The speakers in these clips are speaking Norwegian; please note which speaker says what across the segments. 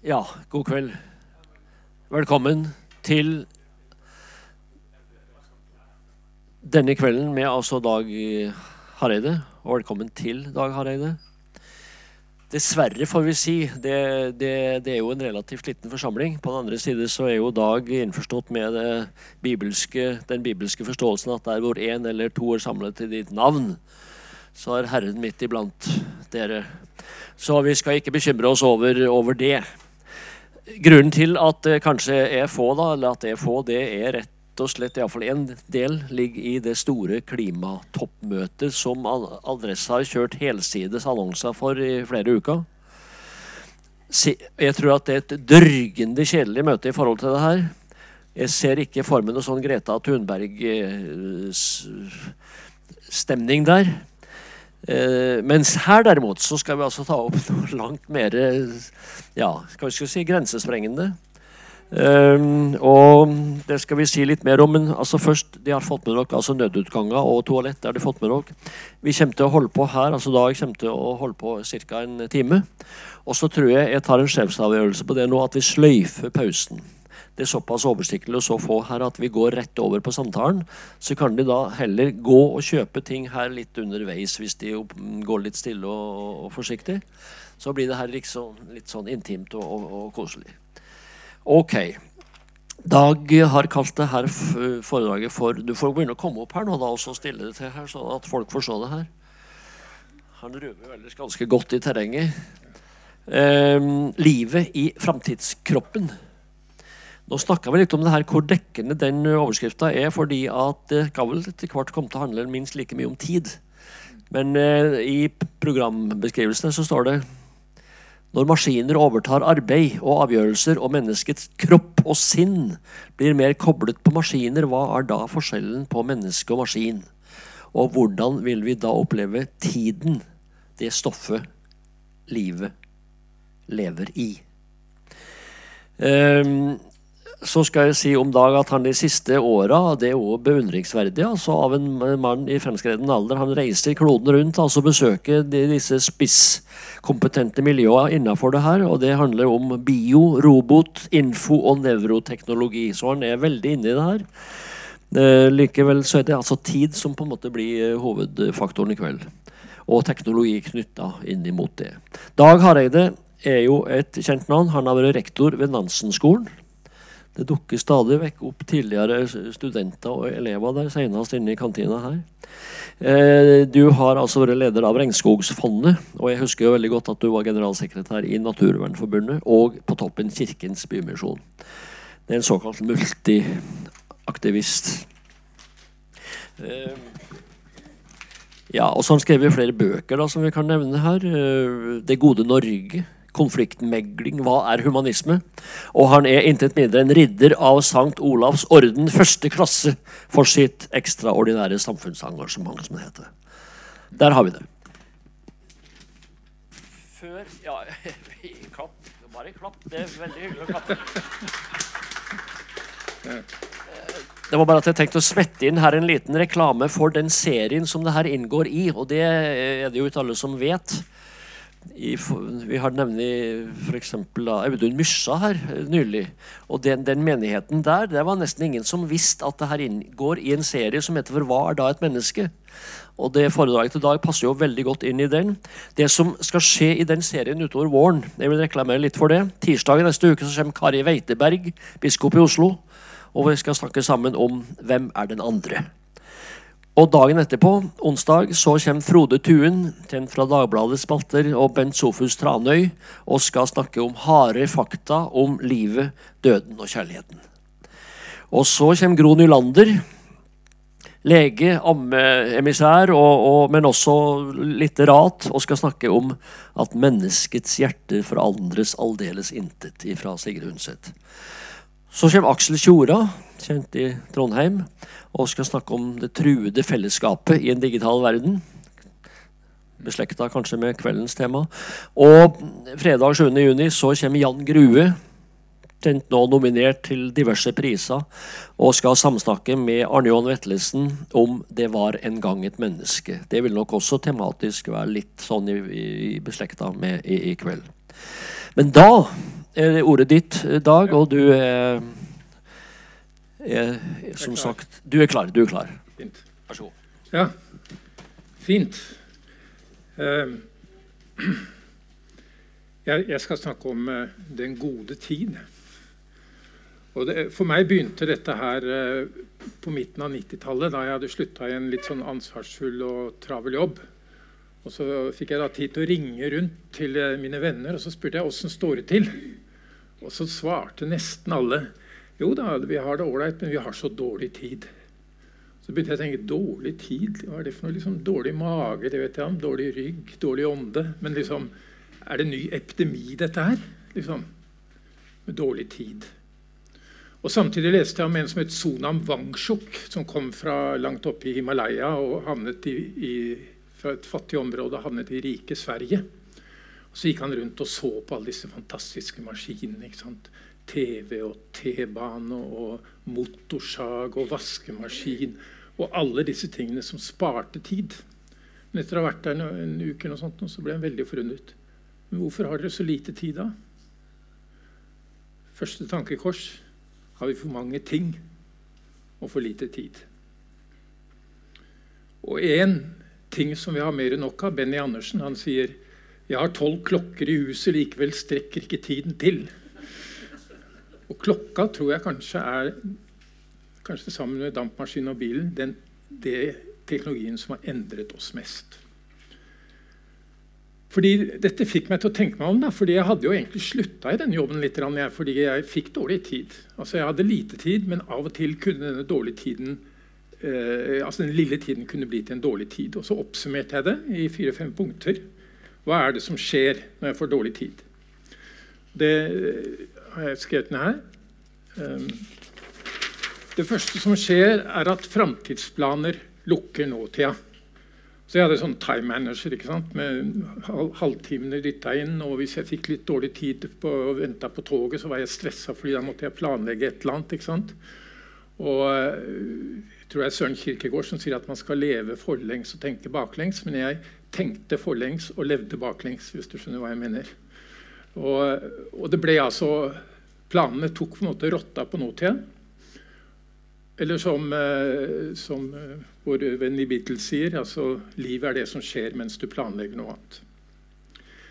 Speaker 1: Ja, god kveld. Velkommen til denne kvelden med altså Dag Hareide. Og velkommen til Dag Hareide. Dessverre, får vi si. Det, det, det, er jo en relativt liten forsamling. På den andre side så er jo Dag innforstått med bibelske, den bibelske forståelsen at der hvor én eller to er samlet til ditt navn, så er Herren midt iblant dere. Så vi skal ikke bekymre oss over, over det. Grunnen til at det kanskje er få, da, eller at det er få, det er rett og slett iallfall en del ligger i det store klimatoppmøtet som Adressa har kjørt helsides annonser for i flere uker. Jeg tror at det er et dørgende kjedelig møte i forhold til det her. Jeg ser ikke for meg noe sånn Greta Thunberg-stemning der. Uh, mens her derimot så skal vi altså ta opp noe langt mer ja, skal vi si grensesprengende. Um, og det skal vi si litt mer om. Men altså først, de har fått med dere altså nødutganger og toalett. har de fått med dere. Vi kommer til å holde på her, altså Dag kommer til å holde på ca. en time. Og så tror jeg jeg tar en sjefsavgjørelse på det nå, at vi sløyfer pausen det såpass oversiktlig og så få her at vi går rett over på samtalen. Så kan de da heller gå og kjøpe ting her litt underveis hvis de går litt stille og, og forsiktig. Så blir det her liksom, litt sånn intimt og, og, og koselig. Ok. Dag har kalt det her foredraget for Du får begynne å komme opp her nå da, og så stille det til her, sånn at folk får se det her. Han røver ellers ganske godt i terrenget. Eh, livet i framtidskroppen. Nå snakka vi litt om det her, hvor dekkende den overskrifta er, fordi at det skal vel etter hvert komme til å handle minst like mye om tid. Men eh, i programbeskrivelsene så står det når maskiner overtar arbeid og avgjørelser, og menneskets kropp og sinn blir mer koblet på maskiner, hva er da forskjellen på menneske og maskin? Og hvordan vil vi da oppleve tiden, det stoffet livet lever i? Um, så skal jeg si om Dag at han de siste åra Det er jo beundringsverdig altså, av en mann i fremskreden alder. Han reiser kloden rundt altså besøker de, disse spisskompetente miljøene innafor det her. Og det handler om bio, robot, info og nevroteknologi. Så han er veldig inne i det her. Eh, likevel så er det altså tid som på en måte blir eh, hovedfaktoren i kveld. Og teknologi knytta inn imot det. Dag Hareide er jo et kjent navn. Han har vært rektor ved Nansen-skolen det dukker stadig vekk opp tidligere studenter og elever der, senest inne i kantina her. Eh, du har altså vært leder av Regnskogsfondet, og jeg husker jo veldig godt at du var generalsekretær i Naturvernforbundet og på toppen Kirkens Bymisjon. Det er en såkalt multiaktivist. Eh, ja, og så har han skrevet flere bøker da, som vi kan nevne her. Eh, det gode Norge konfliktmegling, hva er humanisme? Og han er intet mindre en ridder av Sankt Olavs orden første klasse for sitt ekstraordinære samfunnsengasjement, som det heter. Der har vi det. Før Ja, klapp. Bare klapp. Det er veldig hyggelig å klappe. Det var bare at jeg tenkte å smette inn her en liten reklame for den serien som det her inngår i. Og det er det jo ikke alle som vet i, vi har nemlig f.eks. Audun Myssa her eh, nylig. Og den, den, menigheten der, det var nesten ingen som visste at det her inngår i en serie som heter 'For hva er da et menneske?' Og det foredraget til Dag passer jo veldig godt inn i den. Det som skal skje i den serien utover våren Jeg vil reklamere litt for det. Tirsdag neste uke så kommer Kari Weiteberg, biskop i Oslo. Og vi skal snakke sammen om 'Hvem er den andre?' Og dagen etterpå, onsdag, så kommer Frode Tuen, kjent fra Dagbladets spalter, og Bent Sofus Tranøy og skal snakke om harde fakta om livet, døden og kjærligheten. Og så kommer Gro Nylander, lege, ammeemissær, men også litterat, og skal snakke om at menneskets hjerte forandres aldeles intet, ifra Sigrid Undset. Så kommer Aksel Tjora, kjent i Trondheim, og skal snakke om det truede fellesskapet i en digital verden. Beslekta kanskje med kveldens tema. Og fredag 7. juni så kommer Jan Grue, kjent nå nominert til diverse priser, og skal samsnakke med Arne Johan Vetlesen om 'Det var en gang et menneske'. Det vil nok også tematisk være litt sånn i, i beslekta med i, i kveld. Men da er det ordet ditt, Dag, og du er, er som sagt Du er klar. Du er klar.
Speaker 2: Fint.
Speaker 1: Vær så god.
Speaker 2: Ja, fint. Uh, jeg, jeg, skal snakke om uh, den gode tid. Og det, for meg begynte dette her uh, på midten av 90-tallet, da jeg hadde slutta i en litt sånn ansvarsfull og travel jobb. Og Så fikk jeg da tid til å ringe rundt til eh, mine venner og så spurte jeg åssen står det til. Og så svarte nesten alle jo da, vi har det ålreit, men vi har så dårlig tid. Så begynte jeg å tenke dårlig tid? Hva er det for noe? Liksom, dårlig mage, det vet jeg om. Dårlig rygg, dårlig ånde. Men liksom, er det ny epidemi, dette her? Liksom, med dårlig tid. Og Samtidig leste jeg om en som het Sonam Wangchuk, som kom fra langt oppe i Himalaya og havnet i, i fra et fattig område og havnet i rike Sverige. Og så gikk han rundt og så på alle disse fantastiske maskinene. ikke sant? TV og T-bane og motorsag og vaskemaskin og alle disse tingene som sparte tid. Men etter å ha vært der en, en uke sånt, så ble han veldig forundret. Men hvorfor har dere så lite tid da? Første tankekors har vi for mange ting og for lite tid. Og en ting som vi har mer enn nok av. Benny Andersen han sier jeg har tolv klokker i huset, likevel strekker ikke tiden til. Og klokka tror jeg kanskje er kanskje sammen med dampmaskinen og bilen den det teknologien som har endret oss mest. Fordi Dette fikk meg til å tenke meg om, da, fordi jeg hadde jo egentlig slutta i denne jobben litt fordi jeg fikk dårlig tid. Altså Jeg hadde lite tid, men av og til kunne denne dårlige tiden eh, altså den lille tiden kunne bli til en dårlig tid. Og så oppsummerte jeg det i fire-fem punkter. Hva er det som skjer når jeg får dårlig tid? Det har jeg skrevet ned her. Um, det første som skjer, er at framtidsplaner lukker nåtida. Så jeg hadde sånn time manager ikke sant? med halvtimene dytta inn. Og hvis jeg fikk litt dårlig tid på og venta på toget, så var jeg stressa fordi da måtte jeg planlegge et eller annet. ikke sant? Og jeg tror jeg Søren Kirkegård som sier at man skal leve forlengs og tenke baklengs. Men jeg tenkte forlengs og levde baklengs, hvis du skjønner hva jeg mener. Og, og det ble altså Planene tok på en måte rotta på nåtida. Eller som, eh, som eh, vår venn i Beatles sier, altså livet er det som skjer mens du planlegger noe annet.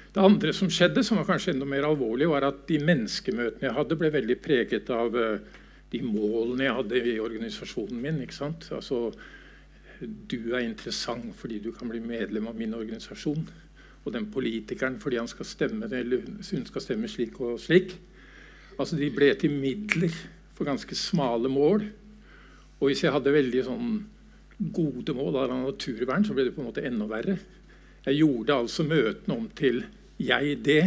Speaker 2: Det andre som skjedde, som var kanskje enda mer alvorlig, var at de menneskemøtene jeg hadde, ble veldig preget av uh, de målene jeg hadde i organisasjonen min. Altså, du er interessant fordi du kan bli medlem av min organisasjon. Og den politikeren fordi han skal stemme eller hun skal stemme slik og slik. Altså, De ble til midler for ganske smale mål. Og hvis jeg hadde veldig sånn gode mål av naturvern, så ble det på en måte enda verre. Jeg gjorde altså møtene om til jeg det.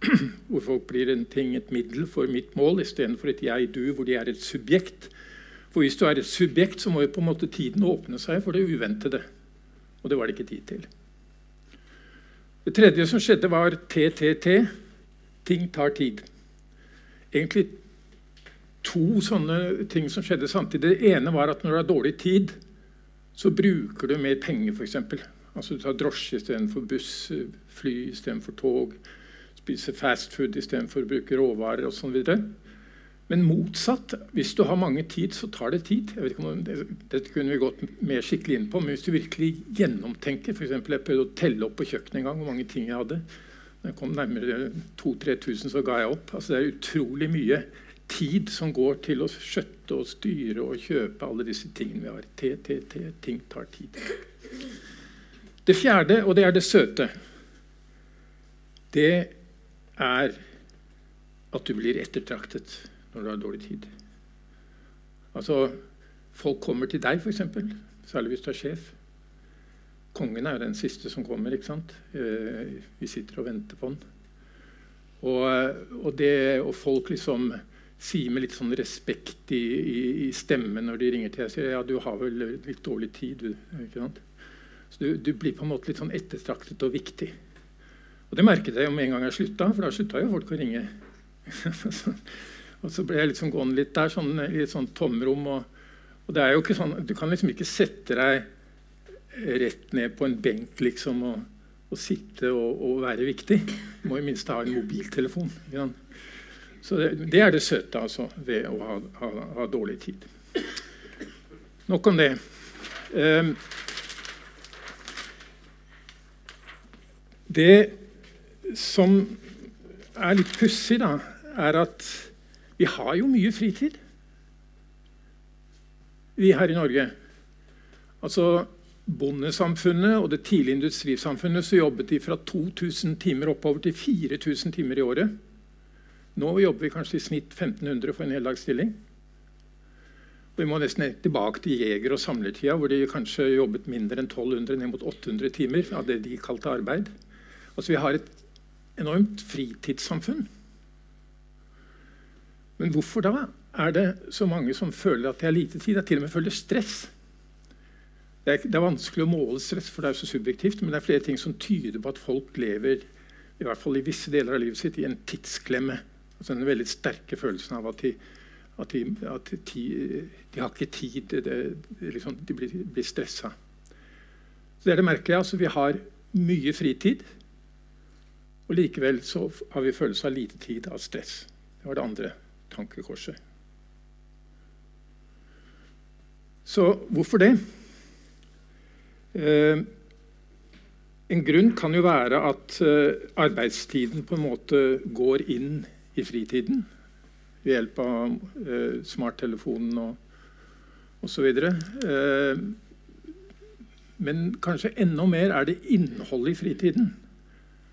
Speaker 2: hvor folk blir en ting, et middel for mitt mål, istedenfor et jeg-du, hvor de er et subjekt. For hvis du er et subjekt, så må jo på en måte tiden åpne seg for det uventede. Og det var det ikke tid til. Det tredje som skjedde, var TTT. Ting tar tid. Egentlig to sånne ting som skjedde samtidig. Det ene var at når du har dårlig tid, så bruker du mer penger, f.eks. Altså du tar drosje istedenfor buss, fly istedenfor tog spise fastfood istedenfor å bruke råvarer osv. Men motsatt. Hvis du har mange tid, så tar det tid. Jeg vet ikke om det, Dette kunne vi gått mer skikkelig inn på, men hvis du virkelig gjennomtenker eksempel, Jeg prøvde å telle opp på kjøkkenet en gang hvor mange ting jeg hadde. Når jeg kom nærmere 2000-3000, så ga jeg opp. Altså, det er utrolig mye tid som går til å skjøtte og styre og kjøpe alle disse tingene vi har. T, T, T, ting tar tid. Det fjerde, og det er det søte, det er at du blir ettertraktet når du har dårlig tid. Altså, Folk kommer til deg, f.eks., særlig hvis du er sjef. Kongen er jo den siste som kommer. ikke sant? Eh, vi sitter og venter på han. Og, og, det, og folk liksom sier med litt sånn respekt i, i, i, stemmen når de ringer til deg, sier ja, du har vel litt dårlig tid. Du? Så du, du blir på en måte litt sånn ettertraktet og viktig. Og Det merket jeg jo med en gang jeg slutta, for da slutta jo folk å ringe. og så ble jeg liksom gående litt der, sånn, i et sånt tomrom. Og, og, det er jo ikke sånn, Du kan liksom ikke sette deg rett ned på en benk liksom, og, og sitte og, og, være viktig. Du må i minste ha en mobiltelefon. Så det, det er det søte altså, ved å ha, ha, ha, dårlig tid. Nok om det. Um, det som er litt pussig, da, er at vi har jo mye fritid, vi her i Norge. Altså bondesamfunnet og det tidlige industrisamfunnet så jobbet de fra 2000 timer oppover til 4000 timer i året. Nå jobber vi kanskje i snitt 1500 for en heldagsstilling. Vi må nesten tilbake til jeger- og samlertida, hvor de kanskje jobbet mindre enn 1200, ned mot 800 timer av det de kalte arbeid. Altså Vi har et enormt fritidssamfunn. Men hvorfor da er det så mange som føler at de har lite tid? Jeg til og med føler stress. Det er, det er, vanskelig å måle stress, for det er så subjektivt, men det er flere ting som tyder på at folk lever i hvert fall i visse deler av livet sitt i en tidsklemme. Altså Den veldig sterke følelsen av at de, at de, at de, de har ikke tid. Det, det, liksom, de blir, blir stressa. Så det er det merkelige. altså Vi har mye fritid, og likevel har vi følelse av lite tid av stress. Det var det andre tankekorset. Så hvorfor det? Eh, en grunn kan jo være at eh, arbeidstiden på en måte går inn i fritiden ved hjelp av eh, smarttelefonen og osv. Eh, men kanskje enda mer er det innholdet i fritiden.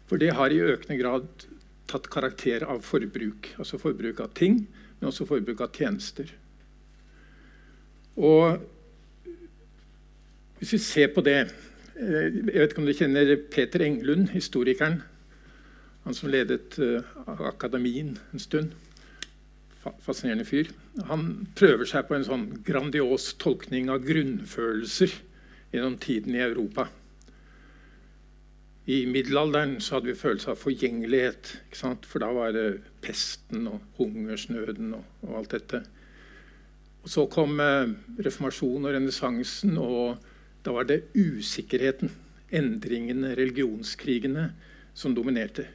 Speaker 2: For det har i økende grad tatt karakter av forbruk. Altså forbruk av ting, men også forbruk av tjenester. Og hvis vi ser på det eh, Jeg vet ikke om du kjenner Peter Englund, historikeren. Han som ledet uh, Akademien en stund. Fascinerende fyr. Han prøver seg på en sånn grandios tolkning av grunnfølelser gjennom tiden i Europa. I middelalderen hadde vi følelse av forgjengelighet. For da var det pesten og hungersnøden og, og alt dette. Og Så kom eh, reformasjonen og renessansen, og da var det usikkerheten, endringene, religionskrigene, som dominerte.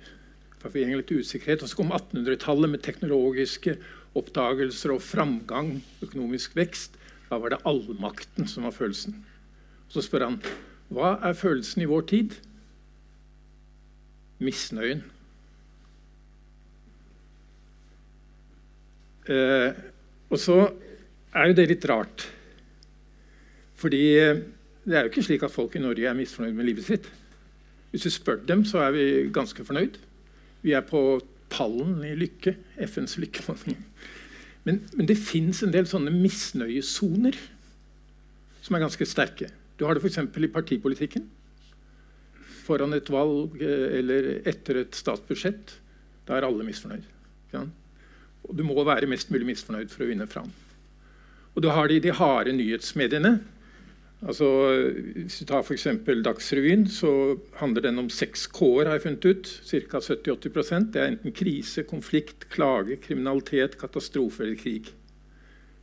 Speaker 2: Litt usikkerhet. Og så kom 1800-tallet med teknologiske oppdagelser og framgang, økonomisk vekst. Da var det allmakten som var følelsen. Og så spør han hva er følelsen i vår tid? Misnøyen. Eh, og så er jo det litt rart. Fordi det er jo ikke slik at folk i Norge er misfornøyd med livet sitt. Hvis du spør dem, så er vi ganske fornøyd. Vi er på pallen i lykke. FNs lykkemåling. Men, men, det fins en del sånne misnøyesoner som er ganske sterke. Du har det f.eks. i partipolitikken. Foran et valg eh, eller etter et statsbudsjett. Da er alle misfornøyd. Ja? Og du må være mest mulig misfornøyd for å vinne fram. Og du har det i de harde nyhetsmediene Altså, hvis du tar f.eks. Dagsrevyen, så handler den om seks K-er, har jeg funnet ut. Ca. 70-80 Det er enten krise, konflikt, klage, kriminalitet, katastrofe eller krig.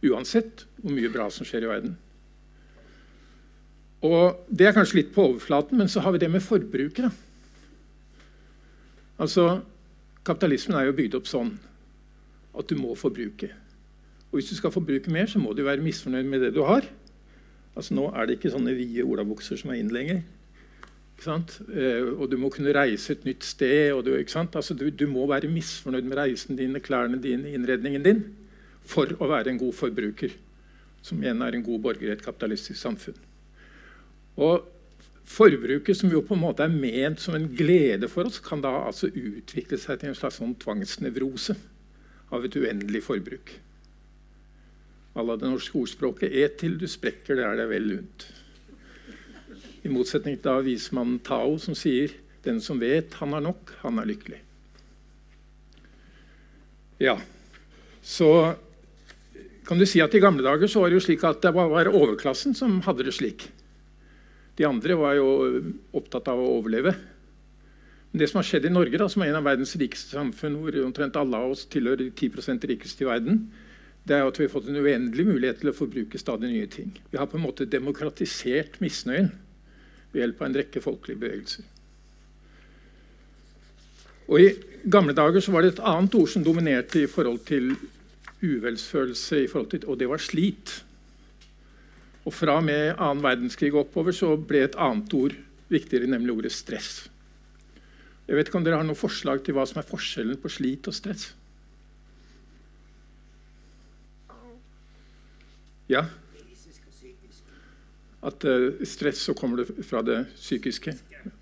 Speaker 2: Uansett hvor mye bra som skjer i verden. Og Det er kanskje litt på overflaten, men så har vi det med forbrukere. Altså, Kapitalismen er jo bygd opp sånn at du må forbruke. Og Hvis du skal forbruke mer, så må du være misfornøyd med det du har. Altså Nå er det ikke sånne vide olabukser som er inn lenger. Eh, og du må kunne reise et nytt sted. Du, altså, du, du, må være misfornøyd med reisen din, klærne dine, innredningen din for å være en god forbruker. Som igjen er en god borger i et kapitalistisk samfunn. Og Forbruket, som jo på en måte er ment som en glede for oss, kan da altså utvikle seg til en slags sånn tvangsnevrose av et uendelig forbruk à la det norske ordspråket 'Et til du sprekker, det er deg vel lunt'. I motsetning til da vismannen Tao, som sier 'Den som vet han har nok, han er lykkelig'. Ja, så kan du si at I gamle dager så var det jo slik at det var overklassen som hadde det slik. De andre var jo opptatt av å overleve. Men det som har skjedd i Norge, da, som er en av verdens rikeste samfunn, hvor omtrent alle av oss tilhører de 10% rikeste i verden, det er at vi har fått en uendelig mulighet til å forbruke stadig nye ting. Vi har på en måte demokratisert misnøyen ved hjelp av en rekke folkelige bevegelser. Og I gamle dager var det et annet ord som dominerte i forhold til uvelsfølelse, i forhold til, og det var slit. Og fra og med annen verdenskrig oppover så ble et annet ord viktigere, nemlig ordet stress. Jeg vet ikke om dere har noen forslag til hva som er forskjellen på slit og stress? Ja? At uh, stress så kommer det fra det psykiske,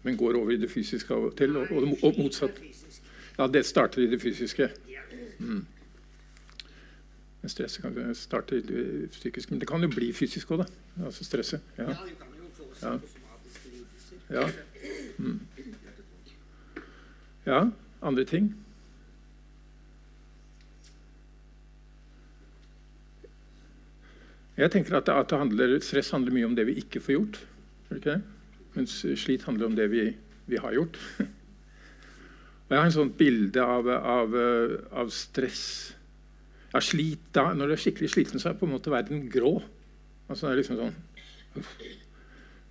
Speaker 2: men går over i det fysiske av og til. Og, og, og motsatt. Ja, det starter i det fysiske. Mm. Men stresset kan starte psykisk. Men det kan jo bli fysisk òg, da. Altså stresset. Ja. Ja. Ja. Mm. ja. Andre ting? Jeg tenker at, at handler, Stress handler mye om det vi ikke får gjort. Okay? Mens slit handler om det vi, vi har gjort. Og Jeg har en sånt bilde av, av, av stress ja, slit, da, Når du er skikkelig sliten, så er på en måte verden grå. Altså, liksom sånn,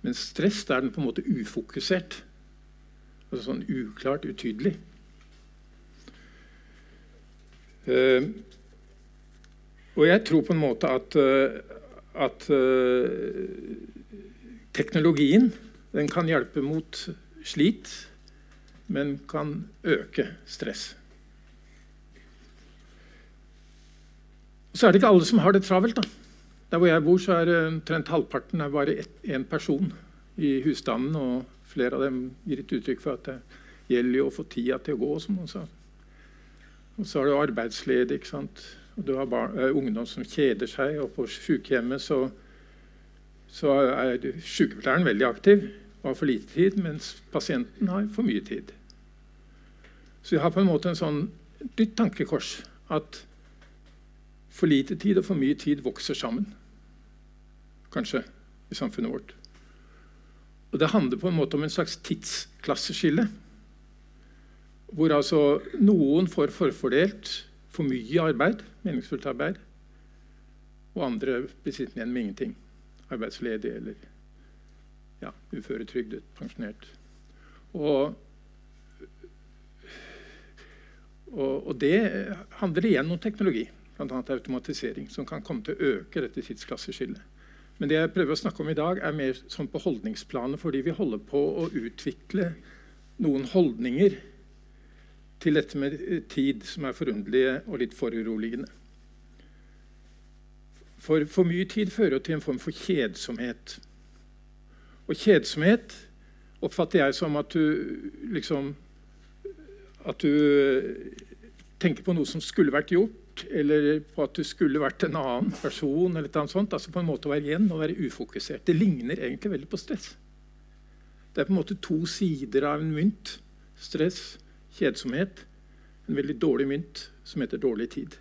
Speaker 2: Men stress da er den på en måte ufokusert. Altså sånn uklart, utydelig. Uh, og jeg tror på en måte at, uh, at uh, teknologien kan hjelpe mot slit, men kan øke stress. Så er det ikke alle som har det travelt. da. Der hvor jeg bor, så er omtrent halvparten er bare én person i husstanden. Og flere av dem gir et uttrykk for at det gjelder å få tida til å gå. Hun sa. Og så er du arbeidsledig. ikke sant? Og du har barn, uh, ungdom som kjeder seg. Og på sykehjemmet så, så er sykepleieren veldig aktiv og har for lite tid, mens pasienten har for mye tid. Så vi har på en måte en sånn dytt tankekors at for lite tid og for mye tid vokser sammen. Kanskje i samfunnet vårt. Og Det handler på en måte om en slags tidsklasseskille. Hvor altså noen får forfordelt for mye arbeid, meningsfullt arbeid, og andre blir sittende igjen med ingenting. Arbeidsledig eller ja, uføretrygdet, pensjonert. Og, og, og det handler igjen om teknologi bl.a. automatisering, som kan komme til å øke dette tidsklasseskillet. Men det jeg prøver å snakke om i dag, er mer sånn på holdningsplanet, fordi vi holder på å utvikle noen holdninger til dette med tid som er forunderlige og litt foruroligende. For for mye tid fører til en form for kjedsomhet. Og kjedsomhet oppfatter jeg som at du liksom At du tenker på noe som skulle vært gjort, eller på at du skulle vært en annen person. eller noe sånt, altså på en måte å være igjen og være ufokusert. Det ligner egentlig veldig på stress. Det er på en måte to sider av en mynt. Stress, kjedsomhet. En veldig dårlig mynt som heter dårlig tid.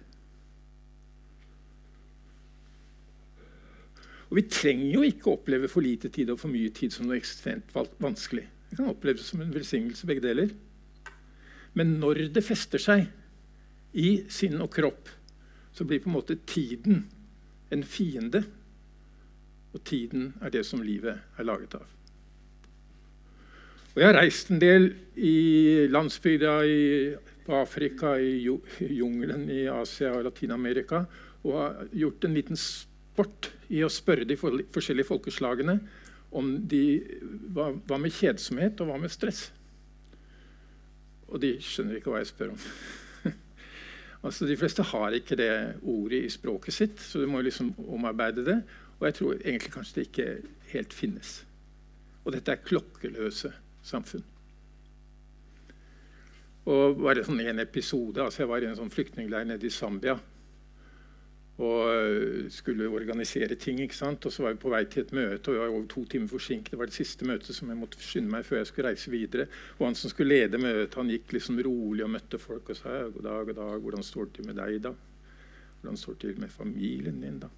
Speaker 2: Og Vi trenger jo ikke oppleve for lite tid og for mye tid som noe ekstremt vanskelig. Det kan oppleves som en velsignelse, begge deler. Men når det fester seg, i sinn og kropp, så blir på en måte tiden en fiende. Og tiden er det som livet er laget av. Og Jeg har reist en del i landsbygda på Afrika, i jungelen i Asia og Latin-Amerika, og har gjort en liten sport i å spørre de forskjellige folkeslagene om de, hva, hva med kjedsomhet og hva med stress. Og de skjønner ikke hva jeg spør om. Altså, de fleste har ikke det ordet i språket sitt, så du må liksom omarbeide det. Og jeg tror egentlig kanskje det ikke helt finnes. Og dette er klokkeløse samfunn. Og bare sånn en episode, altså Jeg var i en sånn flyktningleir nede i Zambia og øh, skulle organisere ting. ikke sant? Og så var vi på vei til et møte, og jeg var over to timer forsinket. Det var det siste møtet som jeg måtte skynde meg før jeg skulle reise videre. Og han som skulle lede møtet, han gikk liksom rolig og møtte folk og sa god dag, god dag, hvordan står det til med deg, da? Hvordan står det til med familien din, da?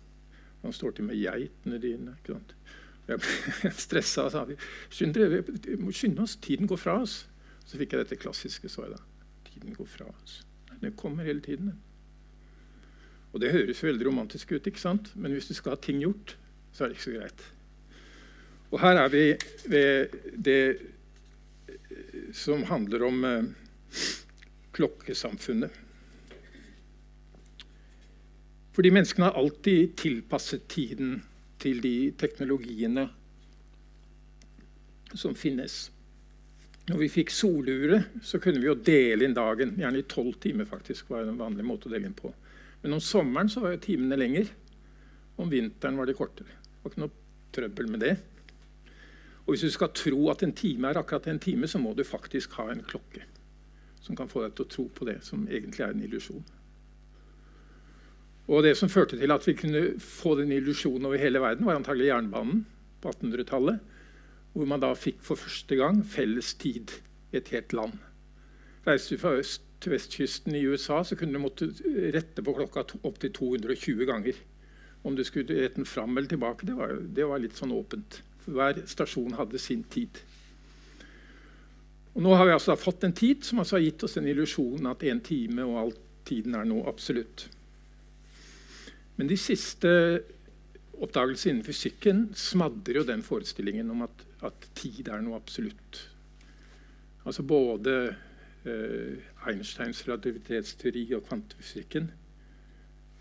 Speaker 2: Hvordan står det til med geitene dine? ikke sant? Jeg ble stressa og sa vi må skynde oss, tiden går fra oss. Så fikk jeg dette klassiske svaret. Tiden går fra oss. Den kommer hele tiden. Og Det høres veldig romantisk ut, ikke sant? men hvis du skal ha ting gjort, så er det ikke så greit. Og her er vi ved det som handler om eh, klokkesamfunnet. Fordi menneskene har alltid tilpasset tiden til de teknologiene som finnes. Når vi fikk solure, så kunne vi dele inn dagen. Gjerne i tolv timer. faktisk, var en vanlig måte å dele inn på. Men om sommeren var jo timene lenger. Om vinteren var de kortere. Det var ikke noe trøbbel med det. Og hvis du skal tro at en time er akkurat en time, så må du faktisk ha en klokke som kan få deg til å tro på det som egentlig er en illusjon. Og Det som førte til at vi kunne få den illusjonen over hele verden, var antagelig jernbanen på 1800-tallet. Hvor man da fikk for første gang felles tid i et helt land. Reiste du fra øst til vestkysten i USA, så kunne du måtte rette på klokka opptil 220 ganger. Om du skulle rette den fram eller tilbake, det var, det var litt sånn åpent. Hver stasjon hadde sin tid. Og nå har vi altså fått en tid som altså har gitt oss en illusjonen at én time og all tiden er noe absolutt. Men de siste oppdagelsene innen fysikken smadrer jo den forestillingen om at, at tid er noe absolutt. Altså både eh, Einsteins relativitetsteori og kvantefysikken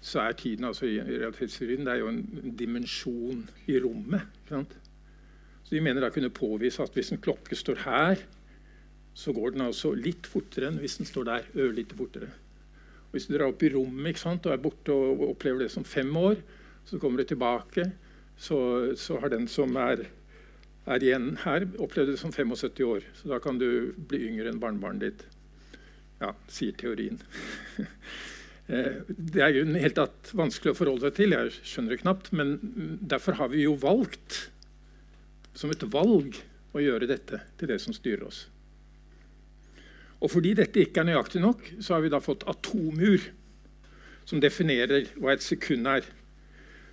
Speaker 2: så er tiden altså i realitetsteorien det er jo en, en dimensjon i rommet. Så De mener da kunne påvise at hvis en klokke står her, så går den altså litt fortere enn hvis den står der. ørlite fortere. Hvis du drar opp i rommet sant, og er borte og opplever det som fem år, så kommer du tilbake, så, så har den som er, er, igjen her, opplevd det som 75 år. Så da kan du bli yngre enn barnebarnet ditt. Ja, sier teorien. Eh, det er jo helt tatt vanskelig å forholde seg til, jeg skjønner det knapt, men derfor har vi jo valgt, som et valg, å gjøre dette til det som styrer oss. Og fordi dette ikke er nøyaktig nok, så har vi da fått atomur, som definerer hva et sekund er.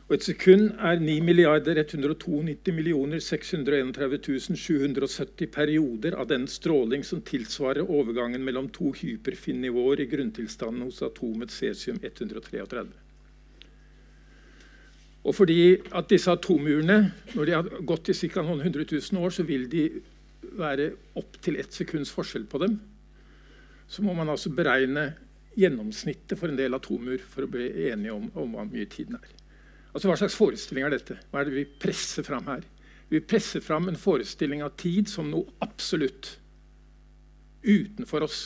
Speaker 2: Og et sekund er 9 milliarder 192 millioner 631 770 perioder av den stråling som tilsvarer overgangen mellom to hyperfin-nivåer i grunntilstanden hos atomet cesium-133. Og fordi at disse atomurene, når de har gått i ca. noen hundre tusen år, så vil de være opptil ett sekunds forskjell på dem så må man altså beregne gjennomsnittet for en del atomur for å bli enige om, om hva mye tiden er. Altså Hva slags forestilling er dette? Hva er det vi presser fram her? Vi presser fram en forestilling av tid som noe absolutt utenfor oss.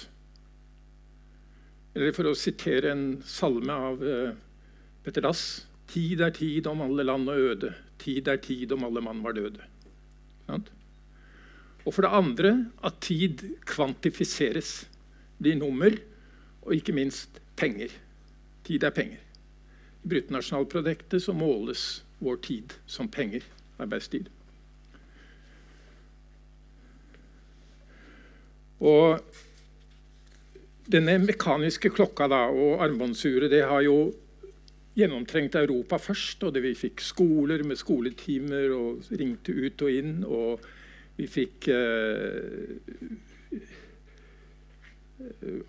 Speaker 2: Eller for å sitere en salme av uh, Petter Dass Tid er tid om alle land og øde. Tid er tid om alle mann var døde. Og for det andre at tid kvantifiseres blir nummer, og ikke minst penger. Tid er penger. I bruttonasjonalproduktet så måles vår tid som penger. Arbeidstid. Og denne mekaniske klokka da, og armbåndsuret det har jo gjennomtrengt Europa først. og det Vi fikk skoler med skoletimer og ringte ut og inn. Og vi fikk eh,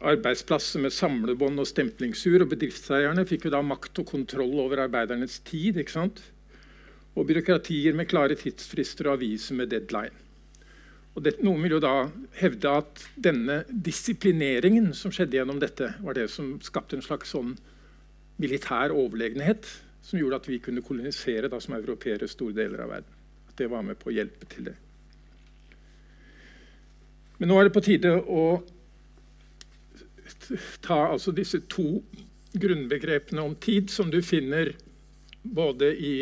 Speaker 2: arbeidsplasser med samlebånd og stemplingsur. Og bedriftseierne fikk jo da makt og kontroll over arbeidernes tid. ikke sant? Og byråkratier med klare tidsfrister og aviser med deadline. Og det, noen vil jo da hevde at denne disiplineringen som skjedde gjennom dette, var det som skapte en slags sånn militær overlegenhet som gjorde at vi kunne kolonisere da som europeere store deler av verden. At det var med på å hjelpe til det. Men nå er det på tide å ta altså disse to grunnbegrepene om tid, som du finner både i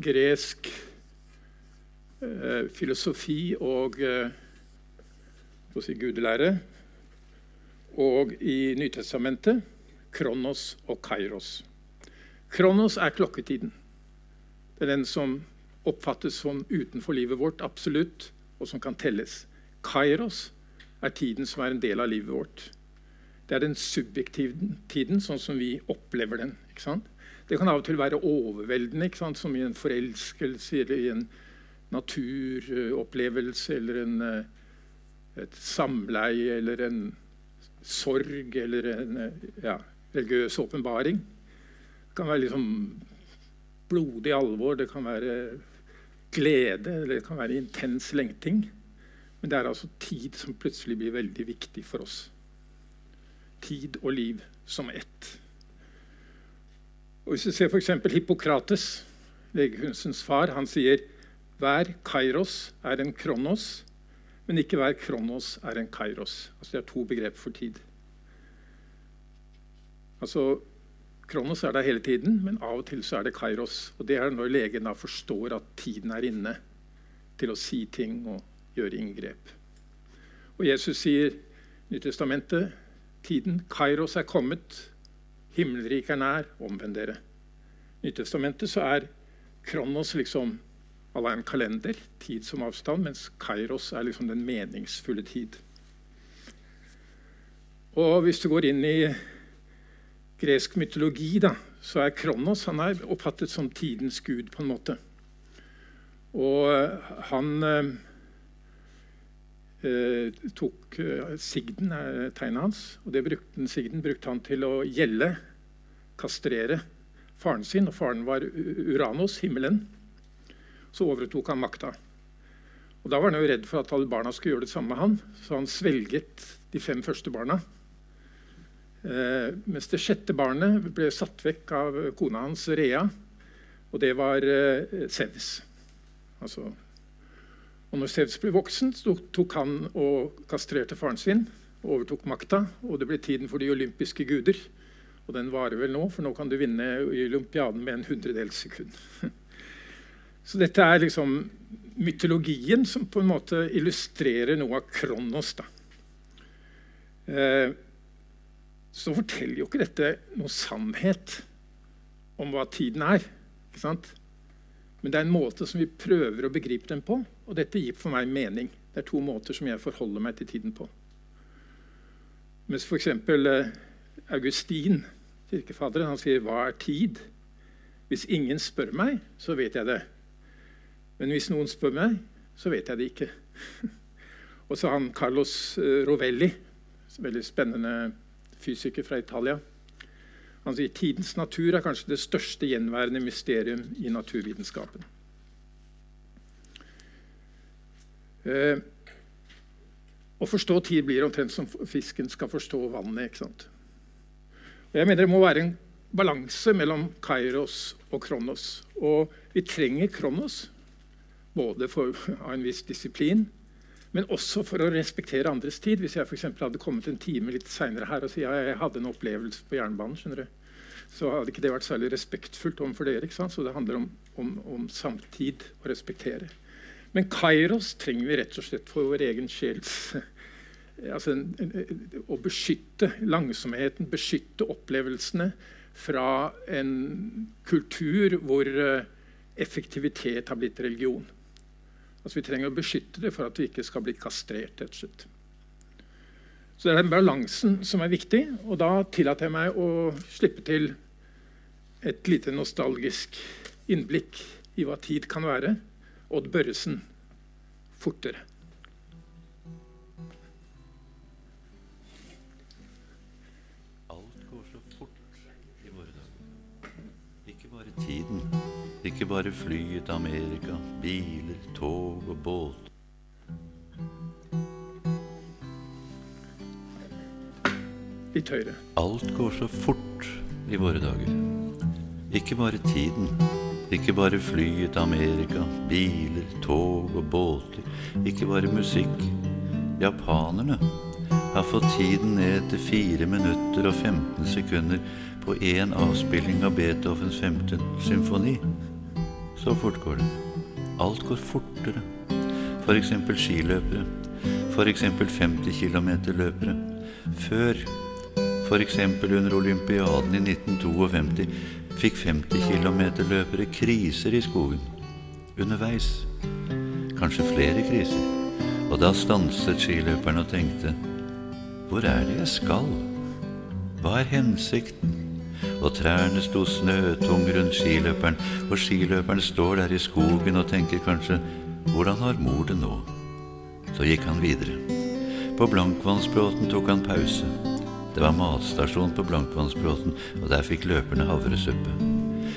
Speaker 2: gresk eh, filosofi og eh, si gudelære, og i Nytestamentet Kronos og Kairos. Kronos er klokketiden. Det er den som oppfattes som utenfor livet vårt, absolutt, og som kan telles. Kairos er tiden som er en del av livet vårt. Det er den subjektive tiden, sånn som vi opplever den. Det kan av og til være overveldende, som i en forelskelse eller i en naturopplevelse eller en, eh, et samleie eller en sorg eller en eh, ja, religiøs åpenbaring. Det kan være liksom blodig alvor, det kan være glede, eller det kan være intens lengting. Men det er altså tid som plutselig blir veldig viktig for oss. Tid og liv som ett. Og hvis vi ser f.eks. Hippokrates, legekunstens far, han sier hver kairos er en kronos, men ikke hver kronos er en kairos. Altså Det er to begrep for tid. Altså, Kronos er der hele tiden, men av og til er det kairos. Og Det er når legen forstår at tiden er inne til å si ting og gjøre inngrep. Og Jesus sier i Nytestamentet tiden kairos er kommet, himmelriket er nær, omvend dere. Nyttestamentet så er kronos liksom en kalender, tid som avstand, mens kairos er liksom den meningsfulle tid. Og hvis du går inn i gresk mytologi, da, så er Kronos han er oppfattet som tidens gud, på en måte. Og han eh, tok eh, Sigden er tegnet hans, og det brukte, Sigden brukte han til å gjelde, kastrere, faren sin. Og faren var Uranos, himmelen. Så overtok han makta. Og Da var han jo redd for at alle barna skulle gjøre det samme med han, så han svelget de fem første barna. Eh, mens det sjette barnet ble satt vekk av kona hans, Rea, og det var eh, Sevs. Altså, og når Zeus ble voksen, tok han og kastrerte faren sin. og Overtok makta, og det ble tiden for de olympiske guder. Og den varer vel nå, for nå kan du vinne i olympiaden med en hundredels sekund. Så dette er liksom mytologien som på en måte illustrerer noe av Kronos. da. Eh, så forteller jo ikke dette noe sannhet om hva tiden er. Men det er en måte som vi prøver å begripe den på, og dette gir for meg mening. Det er to måter som jeg forholder meg til tiden på. Mens f.eks. Eh, Augustin, kirkefaderen, han sier 'Hva er tid?' Hvis ingen spør meg, så vet jeg det. Men hvis noen spør meg, så vet jeg det ikke. og så han Carlos eh, Rovelli, veldig spennende fysiker fra Italia. Han sier tidens natur er kanskje det største gjenværende mysterium i naturvitenskapen. Eh, å forstå tid blir omtrent som fisken skal forstå vannet. jeg mener Det må være en balanse mellom Kairos og Kronos. Og vi trenger Kronos både for av en viss disiplin men også for å respektere andres tid. Hvis jeg for hadde kommet en time litt seinere her og sagt ja, jeg hadde en opplevelse på jernbanen, så hadde ikke det vært særlig respektfullt overfor dere. ikke sant? Så det handler om, om, om samtid å respektere. Men Kairos trenger vi rett og slett for vår egen sjels altså, Å beskytte langsomheten, beskytte opplevelsene fra en kultur hvor eh, effektivitet har blitt religion. Altså Vi trenger å beskytte det for at vi ikke skal bli kastrert. rett og slett. Så det er den balansen som er viktig. Og da tillater jeg meg å slippe til et lite nostalgisk innblikk i hva tid kan være. Odd Børresen fortere.
Speaker 3: Alt går så fort i våre dager. Ikke bare tiden. Ikke bare flyet til Amerika, biler, tog og båt.
Speaker 2: Litt høyere.
Speaker 3: Alt går så fort i våre dager. Ikke bare tiden. Ikke bare fly til Amerika, biler, tog og båter. Ikke bare musikk. Japanerne har fått tiden ned til 4 minutter og 15 sekunder på én avspilling av Beethovens femte symfoni. Så fort går det. Alt går fortere. F.eks. skiløpere. F.eks. 50 km-løpere. Før, f.eks. under olympiaden i 1952, fikk 50 km-løpere kriser i skogen. Underveis. Kanskje flere kriser. Og da stanset skiløperen og tenkte Hvor er det jeg skal? Hva er hensikten? og trærne sto snøtung rundt skiløperen, og skiløperen står der i skogen og tenker kanskje hvordan har mor det nå? Så gikk han videre. På Blankvannsbråten tok han pause. Det var matstasjon på Blankvannsbråten, og der fikk løperne havresuppe.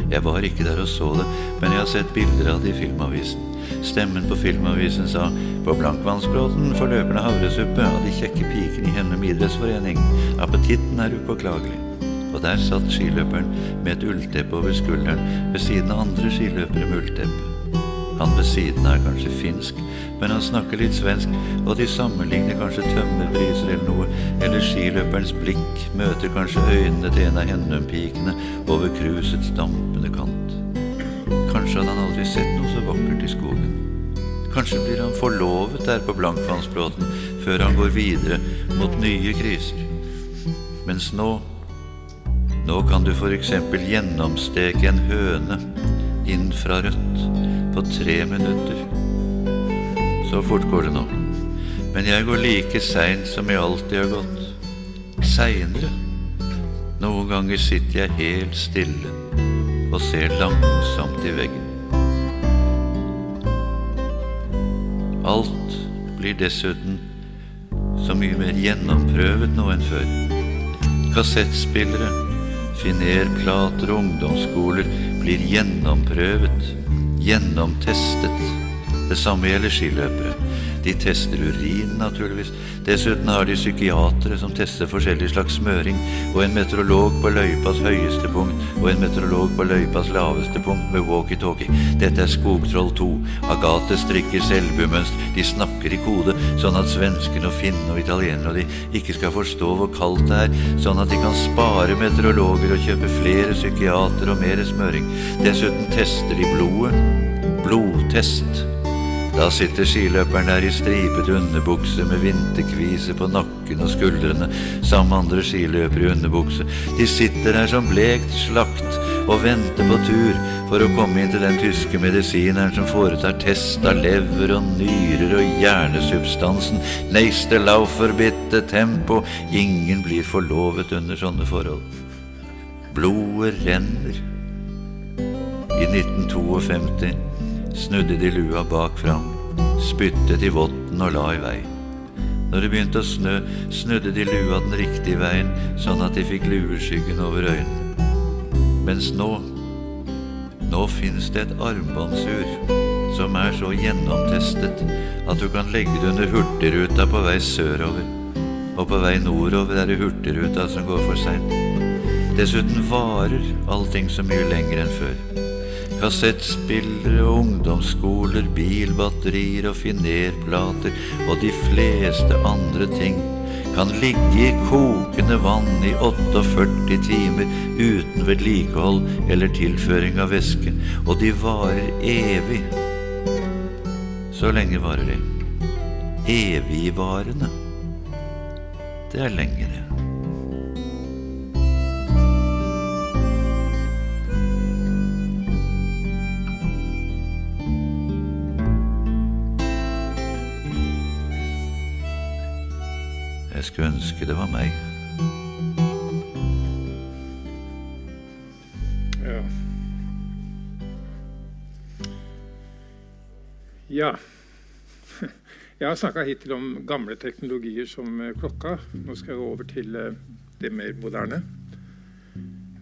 Speaker 3: Jeg var ikke der og så det, men jeg har sett bilder av det i Filmavisen. Stemmen på filmavisen sa på Blankvannsbråten får løperne havresuppe av de kjekke pikene i Hennum idrettsforening. Appetitten er upåklagelig. Og der satt skiløperen med et ullteppe over skulderen ved siden av andre skiløpere med ullteppe. Han ved siden er kanskje finsk, men han snakker litt svensk, og de sammenligner kanskje tømmerbriser eller noe, eller skiløperens blikk møter kanskje øynene til en av Hennumpikene over krusets dampende kant. Kanskje hadde han aldri sett noe så vakkert i skogen. Kanskje blir han forlovet der på Blankvannsbråten før han går videre mot nye kriser. Mens nå Nå kan du eksempel gjennomsteke en høne infrarødt på tre minutter. Så fort går det nå. Men jeg går like seint som jeg alltid har gått. Seinere. Noen ganger sitter jeg helt stille og ser langsomt i veggen. Alt blir dessuten så mye mer gjennomprøvet nå enn før. Kassettspillere, finerplater og ungdomsskoler blir gjennomprøvet, gjennomtestet. Det samme gjelder skiløpere. De tester urin, naturligvis. Dessuten har de psykiatere som tester forskjellig slags smøring, og en meteorolog på løypas høyeste punkt og en meteorolog på løypas laveste punkt med walkietalkie. Dette er Skogtroll 2. Agathe strikker selvbumønster. De snakker i kode, sånn at svenskene og finnene og italienerne og de ikke skal forstå hvor kaldt det er, sånn at de kan spare meteorologer og kjøpe flere psykiatere og mer smøring. Dessuten tester de blodet. Blodtest. Da sitter skiløperen der i stripet underbukse med vinterkvise på nakken og skuldrene sammen med andre skiløpere i underbukse. De sitter der som blekt slakt og venter på tur for å komme inn til den tyske medisineren som foretar test av lever og nyrer og hjernesubstansen. Neiste lauferbitte tempo. Ingen blir forlovet under sånne forhold. Blodet renner. I 1952 snudde de lua bak fram, spyttet i votten og la i vei. Når det begynte å snø, snudde de lua den riktige veien, sånn at de fikk lueskyggen over øynene. Mens nå, nå finnes det et armbåndsur som er så gjennomtestet at du kan legge det under Hurtigruta på vei sørover. Og på vei nordover er det Hurtigruta som går for seint. Dessuten varer allting så mye lenger enn før. Kassettspillere ungdomsskoler, bilbatterier og finerplater og de fleste andre ting kan ligge i kokende vann i 48 timer uten vedlikehold eller tilføring av væske, og de varer evig. Så lenge varer de. Evigvarende. Det er lenge, det. Jeg skulle ønske det var meg.
Speaker 2: Ja. ja. Jeg har snakka hittil om gamle teknologier som eh, klokka. Nå skal jeg gå over til eh, det mer moderne.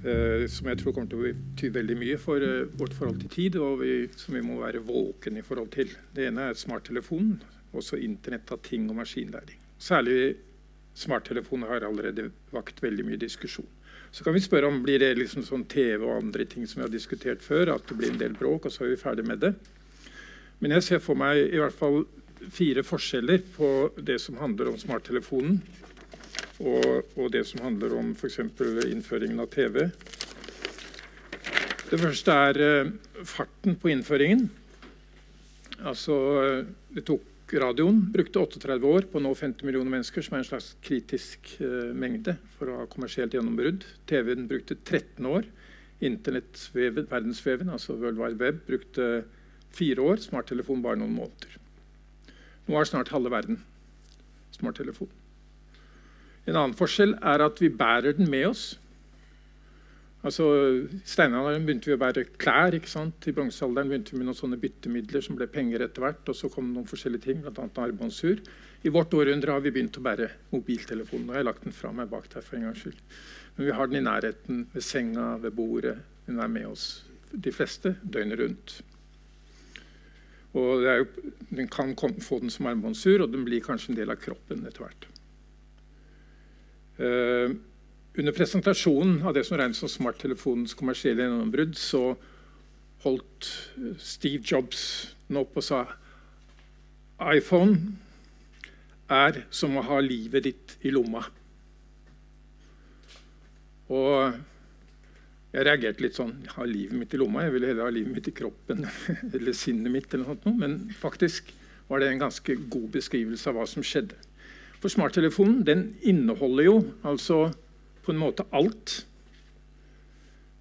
Speaker 2: eh, som jeg tror kommer til å bety veldig mye for vårt forhold til tid, og vi, som vi må være våken i forhold til. Det ene er smarttelefonen, også internett av ting og maskinlæring. Særlig smarttelefoner har allerede vakt veldig mye diskusjon. Så kan vi spørre om blir det liksom sånn TV og andre ting som vi har diskutert før, at det blir en del bråk, og så er vi ferdig med det. Men jeg ser for meg i hvert fall fire forskjeller på det som handler om smarttelefonen, og, og det som handler om f.eks. innføringen av TV. Det første er eh, farten på innføringen. Altså, eh, det tok Radioen brukte 38 år på å nå 50 millioner mennesker, som er en slags kritisk uh, mengde for å ha kommersielt gjennombrudd. TV-en brukte 13 år. Internett-verdensveven, altså World Wide Web, brukte fire år. Smarttelefon bare noen måneder. Nå har snart halve verden smarttelefon. En annen forskjell er at vi bærer den med oss. Altså, steinalderen begynte vi å bære klær. ikke sant? I bronsealderen begynte vi med noen sånne byttemidler som ble penger etter hvert. Og så kom noen forskjellige ting, bl.a. armbåndsur. I vårt århundre har vi begynt å bære mobiltelefonen. Og jeg har lagt den fra meg bak der for en gangs skyld. Men vi har den i nærheten, ved senga, ved bordet. Den er med oss, de fleste, døgnet rundt. Og jo, Den kan komme, få den som armbåndsur, og den blir kanskje en del av kroppen etter hvert. Uh, under presentasjonen av det som regnes som smarttelefonens kommersielle gjennombrudd, så holdt Steve Jobs den opp og sa iPhone er som å ha livet ditt i lomma. Og jeg reagerte litt sånn Ha livet mitt i lomma? Jeg ville heller ha livet mitt i kroppen. eller sinnet mitt. eller noe Men faktisk var det en ganske god beskrivelse av hva som skjedde. For smarttelefonen den inneholder jo altså på en måte alt.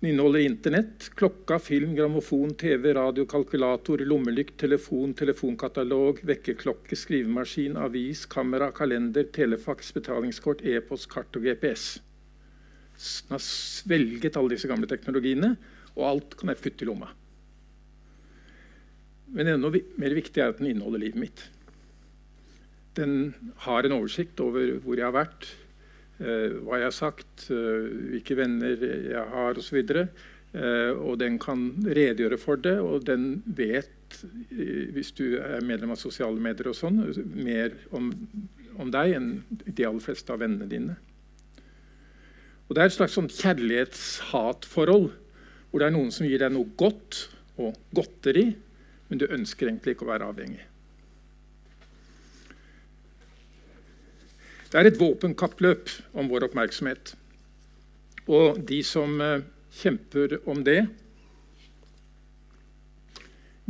Speaker 2: Den inneholder Internett, klokka, film, grammofon, TV, radio, kalkulator, lommelykt, telefon, telefonkatalog, vekkerklokke, skrivemaskin, avis, kamera, kalender, telefaks, betalingskort, e-post, kart og GPS. Den har svelget alle disse gamle teknologiene, og alt kan jeg putte i lomma. Men enda mer viktig er at den inneholder livet mitt. Den har en oversikt over hvor jeg har vært, hva jeg har sagt, eh, hvilke venner jeg har osv. Eh, og den kan redegjøre for det, og den vet, hvis du er medlem av sosiale medier, og sånn, mer om, om deg enn de aller fleste av vennene dine. Og Det er et slags sånn kjærlighets-hat-forhold, hvor det er noen som gir deg noe godt og godteri, men du ønsker egentlig ikke å være avhengig. Det er et våpenkappløp om vår oppmerksomhet. Og de som eh, kjemper om det,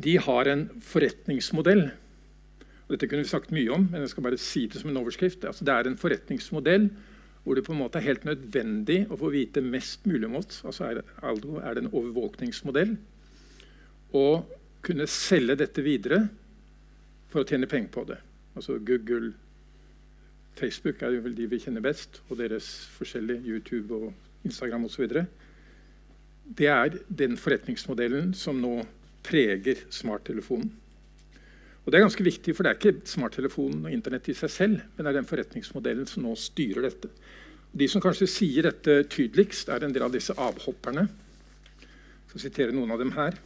Speaker 2: de har en forretningsmodell. Og dette kunne vi sagt mye om, men jeg skal bare si det som en overskrift. Altså, det er en forretningsmodell hvor det på en måte er helt nødvendig å få vite mest mulig om oss. Altså er, er det en overvåkningsmodell. Og kunne selge dette videre for å tjene penger på det. Altså Google, Facebook er jo vel de vi kjenner best, og deres forskjellige YouTube og Instagram osv. Det er den forretningsmodellen som nå preger smarttelefonen. Og Det er ganske viktig, for det er ikke smarttelefonen og Internett i seg selv, men det er den forretningsmodellen som nå styrer dette. De som kanskje sier dette tydeligst, er en del av disse avhopperne. Jeg skal sitere noen av dem her.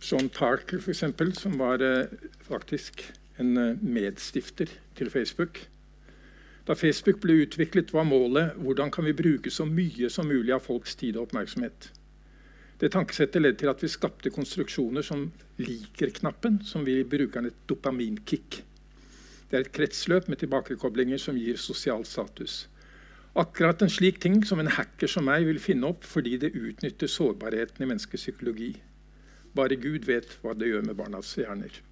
Speaker 2: Sean Parker, eksempel, som var eh, faktisk en eh, medstifter til Facebook. Da Facebook ble utviklet, var målet hvordan kan vi bruke så mye som mulig av folks tid og oppmerksomhet. Det tankesettet ledde til at vi skapte konstruksjoner som liker-knappen, som vi bruker et dopaminkick. Det er et kretsløp med tilbakekoblinger som gir sosial status. Akkurat en slik ting som en hacker som meg vil finne opp fordi det utnytter sårbarheten i menneskets psykologi. Bare Gud vet hva det gjør med barnas hjerner,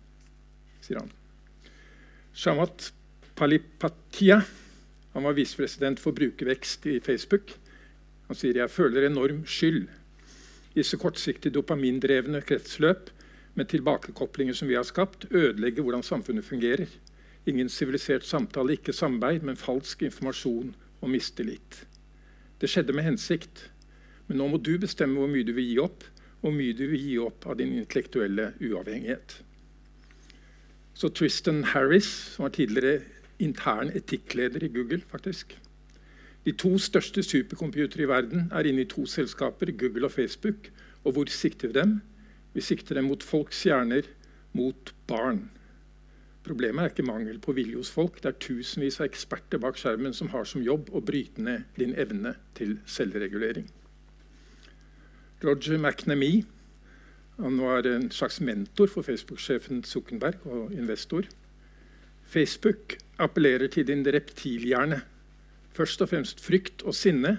Speaker 2: sier han. Shamat Palipatia han var visepresident for brukervekst i Facebook. Han sier jeg føler enorm skyld disse kortsiktige dopamindrevne kretsløp med tilbakekoblinger som vi har skapt, ødelegger hvordan samfunnet fungerer. Ingen sivilisert samtale, ikke samarbeid, men falsk informasjon og mistillit. Det skjedde med hensikt. Men nå må du bestemme hvor mye du vil gi opp, og hvor mye du vil gi opp av din intellektuelle uavhengighet. Så Tristan Harris, som var tidligere intern etikkleder i Google, faktisk, de to største supercomputere i verden er inne i to selskaper, Google og Facebook. Og hvor sikter vi dem? Vi sikter dem mot folks hjerner, mot barn. Problemet er ikke mangel på vilje hos folk. Det er tusenvis av eksperter bak skjermen som har som jobb å bryte ned din evne til selvregulering. Roger McNamee han var en slags mentor for Facebook-sjefen Zuckenberg og investor. Facebook appellerer til din reptilhjerne Først og fremst frykt og sinne,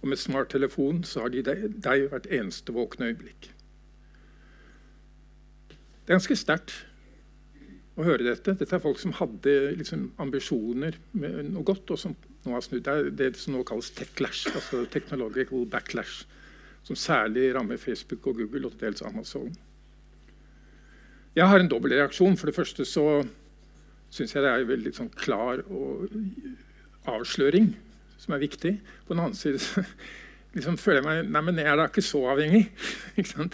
Speaker 2: og med smarttelefon så har de deg hvert eneste våkne øyeblikk. Det er ganske sterkt å høre dette. Dette er folk som hadde liksom, ambisjoner med noe godt, og som nå har snudd. Det er det som nå kalles techlash, altså technological backlash, som særlig rammer Facebook og Google og dels Amazon. Jeg har en dobbel reaksjon. For det første så syns jeg det er veldig sånn, klar avsløring som er viktig. På den annen side liksom føler jeg meg Nei, men jeg er da ikke så avhengig. ikke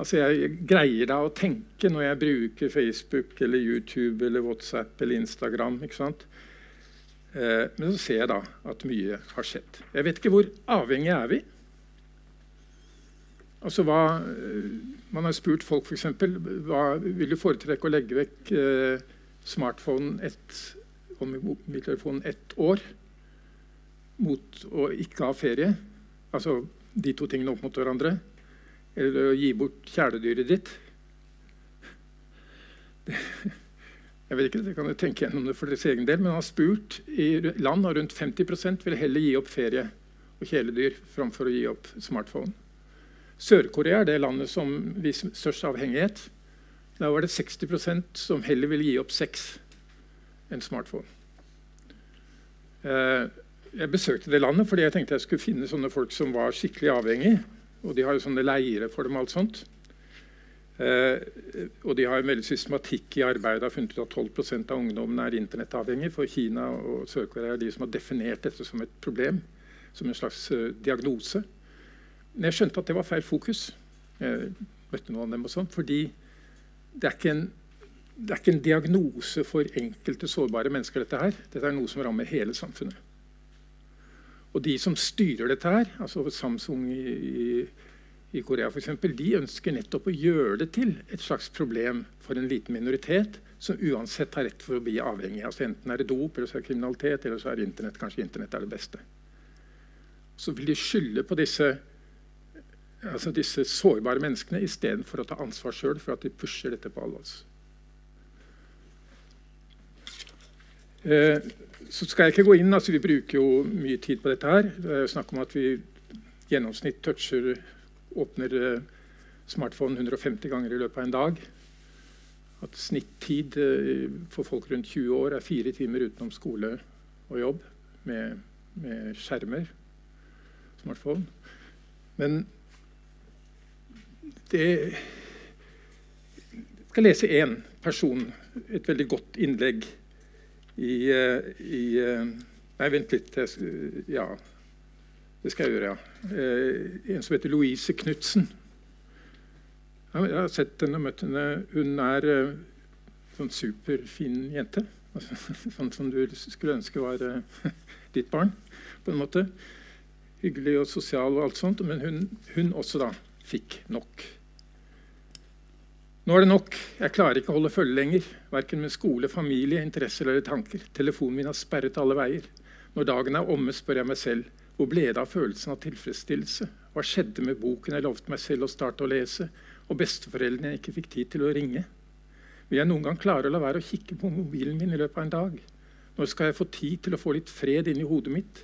Speaker 2: altså Jeg greier da å tenke når jeg bruker Facebook eller YouTube eller WhatsApp eller Instagram. Eh, men så ser jeg da at mye har skjedd. Jeg vet ikke hvor avhengig er vi? Altså hva, Man har spurt folk f.eks. hva vil du foretrekke å legge vekk eh, smartphonen ett, og mobiltelefonen ett år mot å ikke ha ferie? Altså de to tingene opp mot hverandre. Eller å gi bort kjæledyret ditt. Jeg vet ikke, det kan tenke gjennom det for deres egen del, men han har spurt i land og rundt 50% vil heller gi opp ferie og kjæledyr framfor å gi opp smartphone. Sør-Korea er det landet som viser størst avhengighet. Da var det 60% som heller ville gi opp sex enn smartphone. Eh, jeg besøkte det landet fordi jeg tenkte jeg skulle finne sånne folk som var skikkelig avhengige. Og de har jo sånne leire for dem. og alt sånt. Eh, og de har en veldig systematikk i arbeidet. har funnet ut at 12 av ungdommen er internettavhengige. For Kina og Sør-Korea er de som har definert dette som et problem. Som en slags uh, diagnose. Men jeg skjønte at det var feil fokus. Jeg møtte noen av dem og sånn, fordi det er, en, det er ikke en diagnose for enkelte sårbare mennesker. Dette her. Dette er noe som rammer hele samfunnet. Og de som styrer dette her, altså Samsung i, i, Korea eksempel, de ønsker nettopp å gjøre det til et slags problem for en liten minoritet som uansett har rett for å bli avhengig. Altså Enten er det dop, eller så er det kriminalitet, eller så er det Internett. Kanskje Internett er det beste. Så vil de skylde på disse altså disse sårbare menneskene istedenfor å ta ansvar sjøl for at de pusher dette på alle oss. Eh, så skal jeg ikke gå inn, altså Vi bruker jo mye tid på dette. her. Det er snakk om at vi gjennomsnitt toucher, åpner eh, smartphone 150 ganger i løpet av en dag. At snittid eh, for folk rundt 20 år er fire timer utenom skole og jobb med, med skjermer. Smartphone. Men det Jeg skal lese én person, et veldig godt innlegg i, eh, i eh, Nei, vent litt. Ja, det skal jeg gjøre, ja. Eh, en som heter Louise Knutsen. Jeg har sett henne og møtt henne. Hun er sånn superfin jente. Sånn som du skulle ønske var ditt barn. på en måte. Hyggelig og sosial og alt sånt. Men hun, hun også da fikk nok. Nå er det nok. Jeg klarer ikke å holde følge lenger. Verken med skole, familie, interesser eller tanker. Telefonen min har sperret alle veier. Når dagen er omme, spør jeg meg selv hvor ble det av følelsen av tilfredsstillelse? Hva skjedde med boken jeg lovte meg selv å starte å lese, og besteforeldrene jeg ikke fikk tid til å ringe? Vil jeg noen gang klare å la være å kikke på mobilen min i løpet av en dag? Når skal jeg få tid til å få litt fred inni hodet mitt?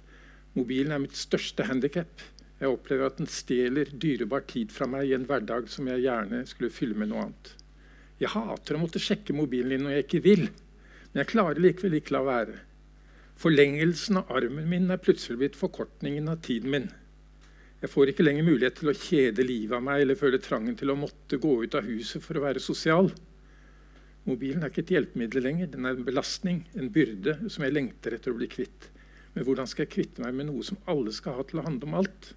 Speaker 2: Mobilen er mitt største handikap. Jeg opplever at den stjeler dyrebar tid fra meg i en hverdag som jeg gjerne skulle fylle med noe annet. Jeg hater å måtte sjekke mobilen din når jeg ikke vil, men jeg klarer likevel ikke la være. Forlengelsen av armen min er plutselig blitt forkortningen av tiden min. Jeg får ikke lenger mulighet til å kjede livet av meg eller føle trangen til å måtte gå ut av huset for å være sosial. Mobilen er ikke et hjelpemiddel lenger. Den er en belastning, en byrde som jeg lengter etter å bli kvitt. Men hvordan skal jeg kvitte meg med noe som alle skal ha til å handle om alt?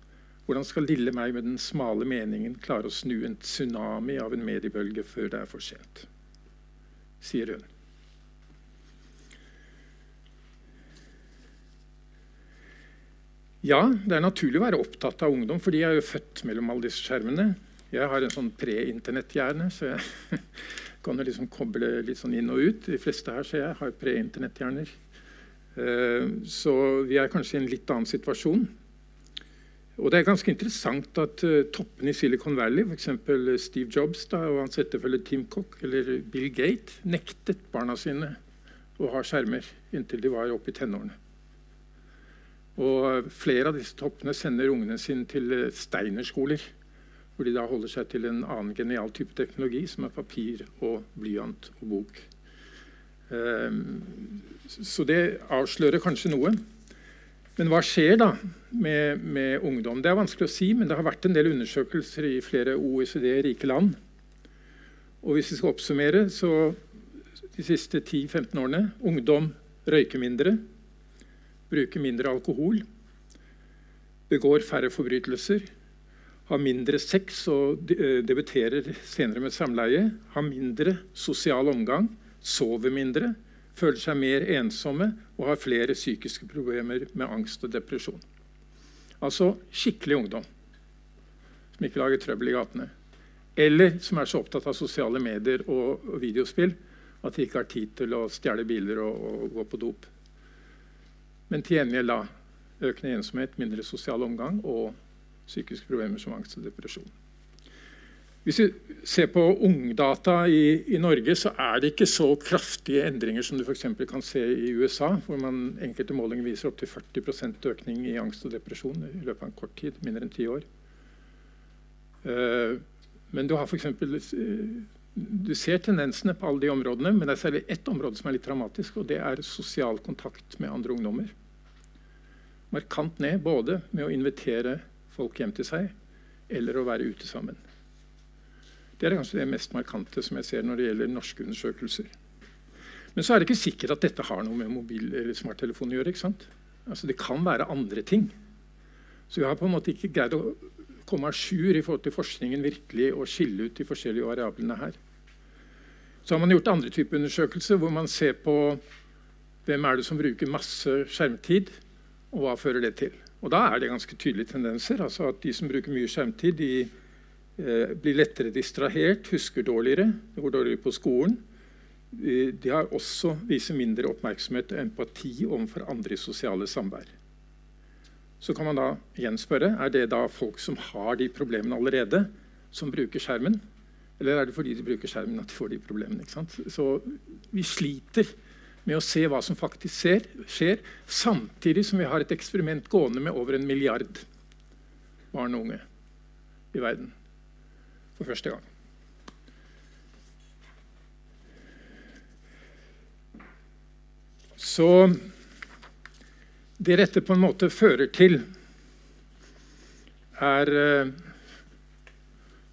Speaker 2: Hvordan skal lille meg med den smale meningen klare å snu en tsunami av en mediebølge før det er for sent? sier hun. Ja, det er naturlig å være opptatt av ungdom, for de er jo født mellom alle disse skjermene. Jeg har en sånn pre-internetthjerne, så jeg kan liksom koble litt sånn inn og ut. De fleste her ser jeg har pre-internett-hjerner. så vi er kanskje i en litt annen situasjon. Og Det er ganske interessant at uh, toppene i Silicon Valley, f.eks. Steve Jobs da, og hans etterfølger Tim Cook eller Bill Gate, nektet barna sine å ha skjermer inntil de var oppe i tenårene. Og Flere av disse toppene sender ungene sine til uh, steinerskoler, hvor de da holder seg til en annen genial type teknologi, som er papir og blyant og bok. Um, så det avslører kanskje noe. Men hva skjer da med, med, ungdom? Det er vanskelig å si, men det har vært en del undersøkelser i flere OECD-rike land. Og hvis vi skal oppsummere, så de siste 10-15 årene Ungdom røyker mindre, bruker mindre alkohol, begår færre forbrytelser, har mindre sex og eh, debuterer senere med samleie, har mindre sosial omgang, sover mindre, føler seg mer ensomme og har flere psykiske problemer med angst og depresjon. Altså skikkelig ungdom. som ikke lager trøbbel i gatene. Eller som er så opptatt av sosiale medier og, videospill at de ikke har tid til å stjele biler og, og gå på dop. Men til gjengjeld da økende ensomhet, mindre sosial omgang og psykiske problemer som angst og depresjon. Hvis vi ser på ungdata i, i, Norge, så er det ikke så kraftige endringer som du f.eks. kan se i USA, hvor man enkelte målinger viser opptil 40 økning i angst og depresjon i løpet av en kort tid. Mindre enn ti år. Uh, men du har f.eks. uh, du ser tendensene på alle de områdene, men det er særlig ett område som er litt dramatisk, og det er sosial kontakt med andre ungdommer. Markant ned både med å invitere folk hjem til seg eller å være ute sammen. Det er kanskje det mest markante som jeg ser når det gjelder norske undersøkelser. Men så er det ikke sikkert at dette har noe med mobil- eller smarttelefon å gjøre. ikke sant? Altså, det kan være andre ting. Så vi har på en måte ikke greid å komme à jour i forhold til forskningen virkelig og skille ut de forskjellige variablene her. Så har man gjort andre typer undersøkelser hvor man ser på hvem er det som bruker masse skjermtid, og hva fører det til. Og Da er det ganske tydelige tendenser. altså at De som bruker mye skjermtid, de blir lettere distrahert, husker dårligere, går dårligere på skolen. De har også viser mindre oppmerksomhet og empati overfor andre i sosiale samvær. Så kan man da igjen spørre er det da folk som har de problemene allerede, som bruker skjermen. Eller er det fordi de bruker skjermen at de får de problemene? Så vi sliter med å se hva som faktisk ser, skjer, samtidig som vi har et eksperiment gående med over en milliard barn og unge i verden for første gang. Så det dette på en måte fører til, er eh,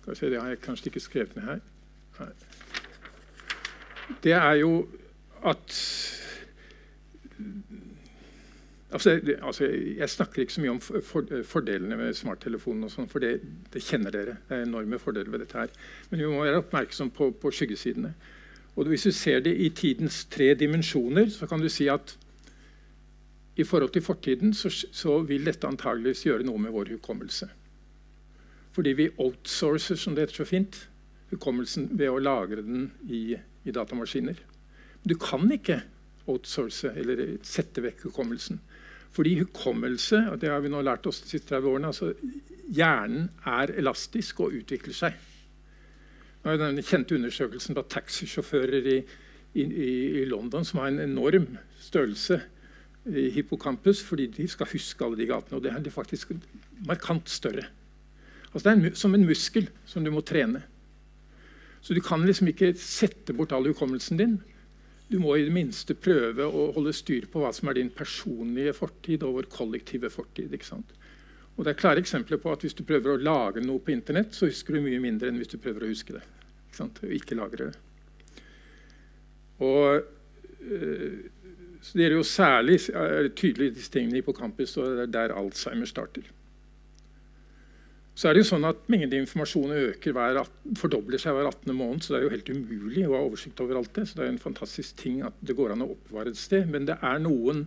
Speaker 2: Skal vi se, Det har jeg kanskje ikke skrevet ned her. Det er jo at Altså, altså, jeg snakker ikke så mye om for, fordelene med smarttelefonen, sånn, for det, det, kjenner dere. Det er enorme fordeler ved dette her. Men vi må være oppmerksom på, på skyggesidene. Og Hvis du ser det i tidens tre dimensjoner, så kan du si at i forhold til fortiden så, så vil dette antageligvis gjøre noe med vår hukommelse. Fordi vi outsourcer, som det heter så fint, hukommelsen ved å lagre den i, i datamaskiner. Du kan ikke outsource eller sette vekk hukommelsen. Fordi hukommelse og det har vi nå lært oss de siste 30 årene, altså Hjernen er elastisk og utvikler seg. Den kjente undersøkelsen på taxisjåfører i, i, i, London som har en enorm størrelse i hippocampus fordi de skal huske alle de gatene. Og det er faktisk markant større. Altså Det er en, som en muskel som du må trene. Så du kan liksom ikke sette bort all hukommelsen din. Du må i det minste prøve å holde styr på hva som er din personlige fortid og vår kollektive fortid. det er klare eksempler på at Hvis du prøver å lage noe på Internett, så husker du mye mindre enn hvis du prøver å huske det. ikke? Og ikke lagre det. Og, øh, Det gjelder jo særlig er tydelig disse tingene på campus, og det er der Alzheimer starter. Så er det jo sånn at Mengden informasjon øker hver, fordobler seg hver 18. måned. Så det er jo helt umulig å ha oversikt over alt det. Så det er en fantastisk ting at det går an å oppbevare et sted. Men det er noen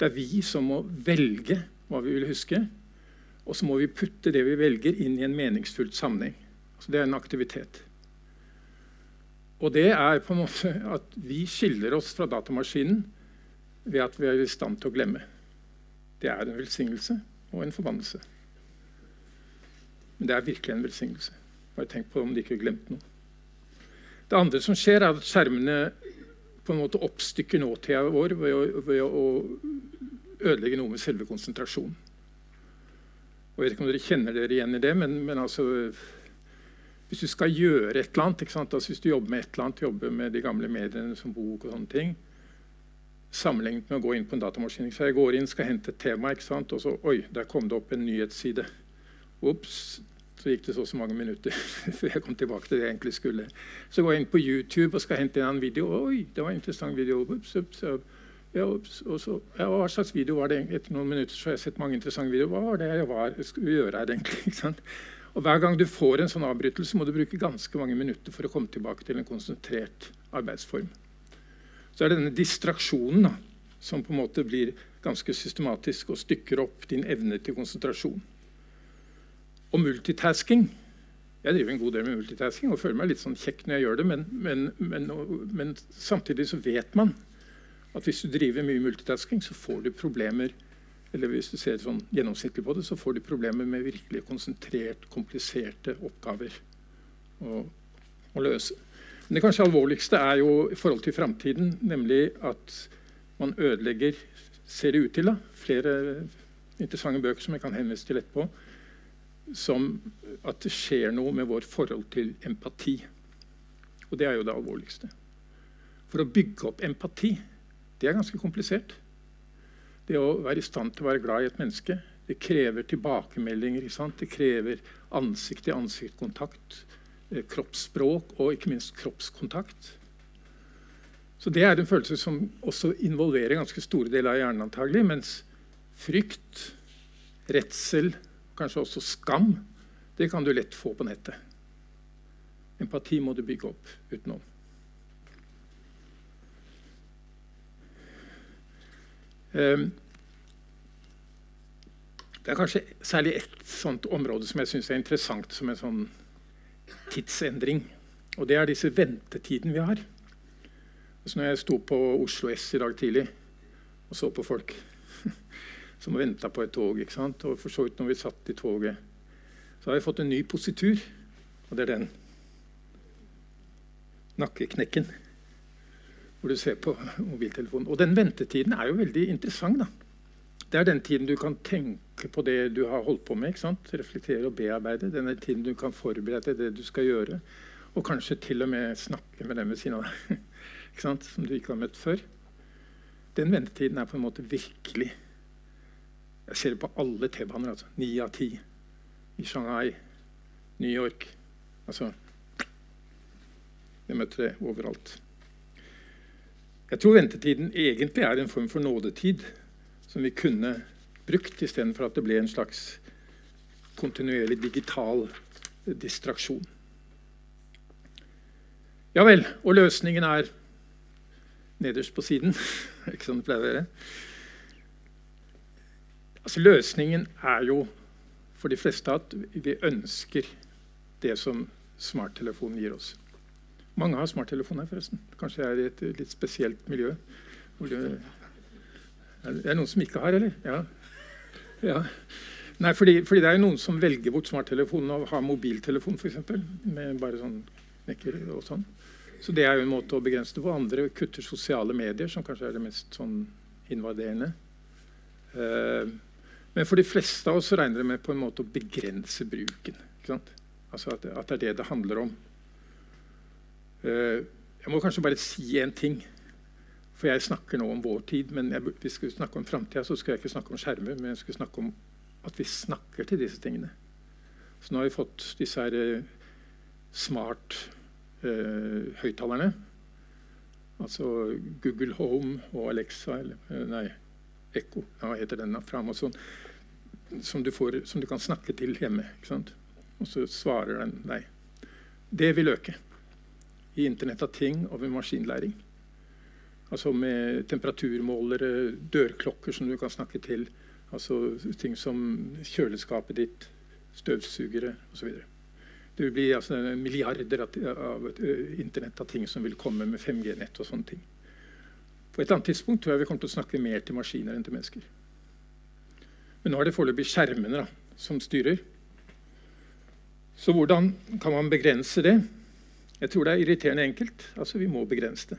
Speaker 2: Det er vi som må velge hva vi vil huske. Og så må vi putte det vi velger, inn i en meningsfullt sammenheng. Altså det er en aktivitet. Og det er på en måte at vi skiller oss fra datamaskinen ved at vi er i stand til å glemme. Det er en velsignelse og en forbannelse. Men det er virkelig en velsignelse. Bare tenk på om de ikke glemte noe. Det andre som skjer, er at skjermene på en måte oppstykker nåtida vår ved å, ved å ødelegge noe med selve konsentrasjonen. Jeg vet ikke om dere kjenner dere igjen i det, men, men altså, hvis du skal gjøre et eller annet, altså hvis du jobber med et eller annet, jobber med de gamle mediene som bok og sånne ting, sammenlignet med å gå inn på en datamaskin. Så jeg går inn, skal hente et tema, og så oi, der kom det opp en nyhetsside. Ops, så gikk det så så mange minutter før jeg kom tilbake til det jeg egentlig skulle. Så går jeg inn på YouTube og skal hente en video. Oi, det var en interessant video. Ups, ups, ja, ups, og så, ja, hva slags video var det? Etter noen minutter så har jeg sett mange interessante videoer. Hva var det jeg var, skulle gjøre her egentlig? Og Hver gang du får en sånn avbrytelse, må du bruke ganske mange minutter for å komme tilbake til en konsentrert arbeidsform. Så er det denne distraksjonen da, som på en måte blir ganske systematisk og stykker opp din evne til konsentrasjon. Og multitasking. Jeg driver en god del med multitasking og føler meg litt sånn kjekk når jeg gjør det, men, men, men, men samtidig så vet man at hvis du driver mye multitasking, så får du problemer. Eller hvis du ser sånn gjennomsnittlig på det, så får du problemer med virkelig konsentrert, kompliserte oppgaver å, å løse. Men det kanskje alvorligste er jo i forhold til framtiden, nemlig at man ødelegger ser det ut til da, flere interessante bøker som jeg kan henvise til etterpå, som at det skjer noe med vårt forhold til empati. Og det er jo det alvorligste. For å bygge opp empati, det er ganske komplisert. Det å være i stand til å være glad i et menneske, det krever tilbakemeldinger. Det krever ansikt-til-ansikt-kontakt, eh, kroppsspråk og ikke minst kroppskontakt. Så Det er en følelse som også involverer ganske store deler av hjernen. antagelig, Mens frykt, redsel, kanskje også skam, det kan du lett få på nettet. Empati må du bygge opp utenom. Um, det er kanskje særlig ett sånt område som jeg syns er interessant som en sånn tidsendring. Og det er disse ventetidene vi har. Så når jeg sto på Oslo S i dag tidlig og så på folk som venta på et tog, ikke sant? og for så vidt når vi satt i toget, så har jeg fått en ny positur, og det er den. Nakkeknekken. Hvor du ser på mobiltelefonen. Og den ventetiden er jo veldig interessant. da. Det er den tiden du kan tenke på det du har holdt på med. ikke sant? Reflektere og bearbeide. Den er tiden du kan forberede det du skal gjøre. Og kanskje til og med snakke med dem ved siden av deg som du ikke har møtt før. Den ventetiden er på en måte virkelig Jeg ser det på alle T-baner. altså. Av ti. I Shanghai, New York Altså Jeg møter det overalt. Jeg tror ventetiden egentlig er en form for nådetid som vi kunne brukt, istedenfor at det ble en slags kontinuerlig digital distraksjon. Ja vel. Og løsningen er nederst på siden. ikke sånn det pleier å være. Altså, løsningen er jo for de fleste at vi ønsker det som smarttelefonen gir oss. Mange har smarttelefon her, forresten. Kanskje jeg er i et litt spesielt miljø. Det, er det noen som ikke har, eller? Ja. ja. Nei, fordi, fordi, det er noen som velger bort smarttelefonen og har mobiltelefon, f.eks. Med bare sånn knekker og sånn. Så det er jo en måte å begrense det på. Andre kutter sosiale medier, som kanskje er det mest sånn invaderende. Uh, men for de fleste av oss regner det med på en måte å begrense bruken. Altså at, at, det er det det handler om. Uh, jeg må kanskje bare si én ting. For jeg snakker nå om vår tid. Men jeg, vi skulle snakke om framtida, så skulle jeg ikke snakke om skjermer, men jeg skulle snakke om at vi snakker til disse tingene. Så nå har vi fått disse her uh, smart-høyttalerne. Uh, Altså Google Home og Alexa eller, eh, Nei, Ekko ja, heter den fra Amazon. Som du, får, som du, kan snakke til hjemme. Og så svarer den deg. Det vil øke i Internett av ting og ved maskinlæring. Altså med temperaturmålere, dørklokker som du kan snakke til. Altså ting som kjøleskapet ditt, støvsugere osv. Det vil bli altså, milliarder av, av uh, internett av ting som vil komme med 5G-nett og sånne ting. På et annet tidspunkt tror jeg vi kommer til å snakke mer til maskiner enn til mennesker. Men nå er det foreløpig skjermene da, som styrer. Så hvordan kan man begrense det? Jeg tror det er irriterende enkelt. Altså, Vi må begrense det.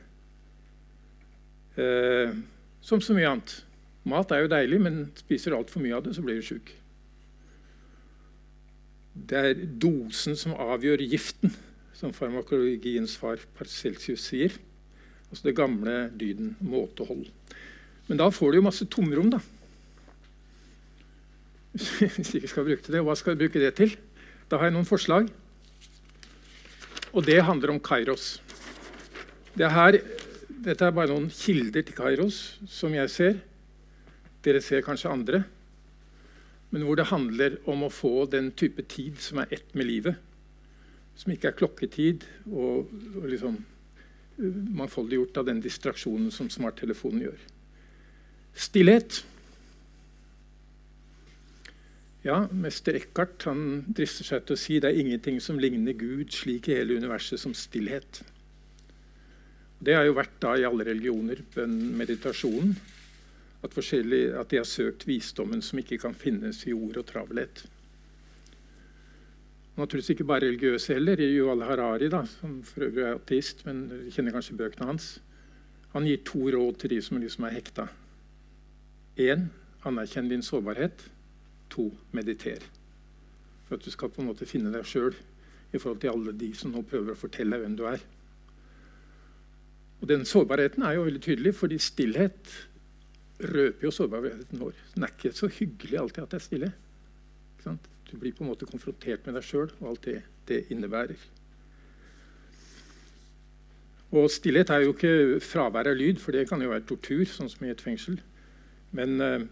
Speaker 2: Eh, som så mye annet. Mat er jo deilig, men spiser du altfor mye av det, så blir du sjuk. Det er dosen som avgjør giften, som farmakologiens far Parcelsius sier. Altså det gamle dyden måtehold. Men da får du jo masse tomrom, da. Hvis ikke skal bruke det, hva skal du bruke det til? Da har jeg noen forslag. Og det handler om Kairos. Det her, dette er bare noen kilder til Kairos som jeg ser. Dere ser kanskje andre men hvor det handler om å få den type tid som er ett med livet. Som ikke er klokketid og, og liksom mangfoldiggjort av den distraksjonen som smarttelefonen gjør. Stillhet. Ja, Mester Eckhart han drister seg til å si det er ingenting som ligner Gud slik i hele universet som stillhet. Det har jo vært da i alle religioner, bønn, meditasjonen, at, at de har søkt visdommen som ikke kan finnes i ord og travelhet. Naturligvis ikke bare religiøse heller. Yuval Harari, da, som for øvrig er ateist, men kjenner kanskje bøkene hans, han gir to råd til de som liksom er hekta. Én anerkjenn din sårbarhet. To mediter. For at du skal på en måte finne deg sjøl i forhold til alle de som nå prøver å fortelle deg hvem du er. Og Den sårbarheten er jo veldig tydelig, fordi stillhet røper jo sårbarheten vår. Den er ikke så hyggelig alltid at det er stille. Du blir på en måte konfrontert med deg sjøl og alt det det innebærer. Og stillhet er jo ikke fravær av lyd, for det kan jo være tortur, sånn som i et fengsel. Men, uh,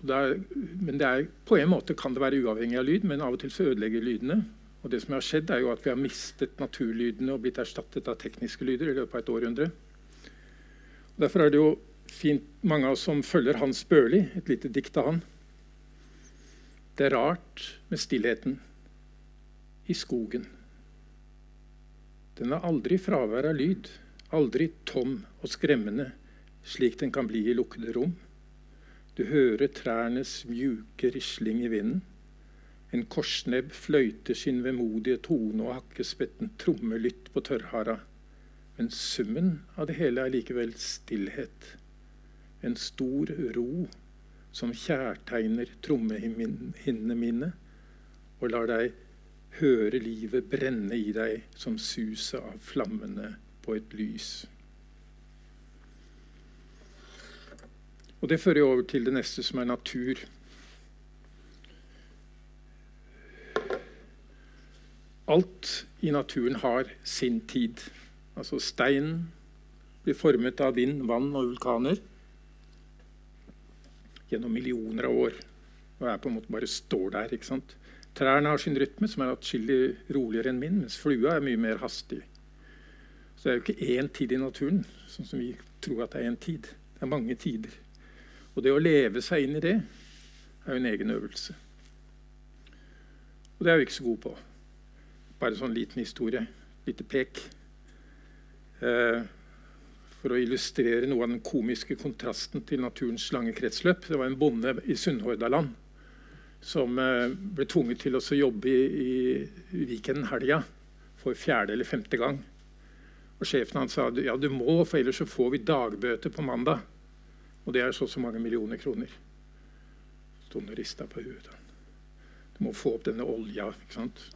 Speaker 2: det er, men det er, på en måte kan det være uavhengig av lyd, men av og til så ødelegger lydene. Og det som har skjedd er jo at Vi har mistet naturlydene og blitt erstattet av tekniske lyder i løpet av et århundre. Derfor er det jo fint mange av oss som følger Hans Børli, et lite dikt av han. Det er rart med stillheten i skogen. Den har aldri fravær av lyd, aldri tom og skremmende, slik den kan bli i lukkede rom. Du hører trærnes mjuke risling i vinden. En korsnebb fløyter sin vemodige tone, og hakkespetten trommelytt på tørrhara. Men summen av det hele er likevel stillhet. En stor ro som kjærtegner trommehinnene mine, og lar deg høre livet brenne i deg som suset av flammene på et lys. Og Det fører over til det neste, som er natur. Alt i naturen har sin tid. Altså Steinen blir formet av vind, vann og vulkaner gjennom millioner av år. Og jeg på en måte bare står der. ikke sant? Trærne har sin rytme, som er atskillig roligere enn min, mens flua er mye mer hastig. Så det er jo ikke én tid i naturen, sånn som vi tror at det er én tid. Det er mange tider. Og det å leve seg inn i det er jo en egen øvelse. Og det er vi ikke så gode på. Bare sånn liten historie. Lite pek. Eh, for å illustrere noe av den komiske kontrasten til naturens lange kretsløp. Det var en bonde i Sunnhordaland som eh, ble tvunget til å jobbe i, i Viken helga for fjerde eller femte gang. Og Sjefen hans sa ja, du må, for ellers får vi dagbøter på mandag. Og det er så og så mange millioner kroner. Sto og rista på huet. Du må få opp denne olja. ikke sant?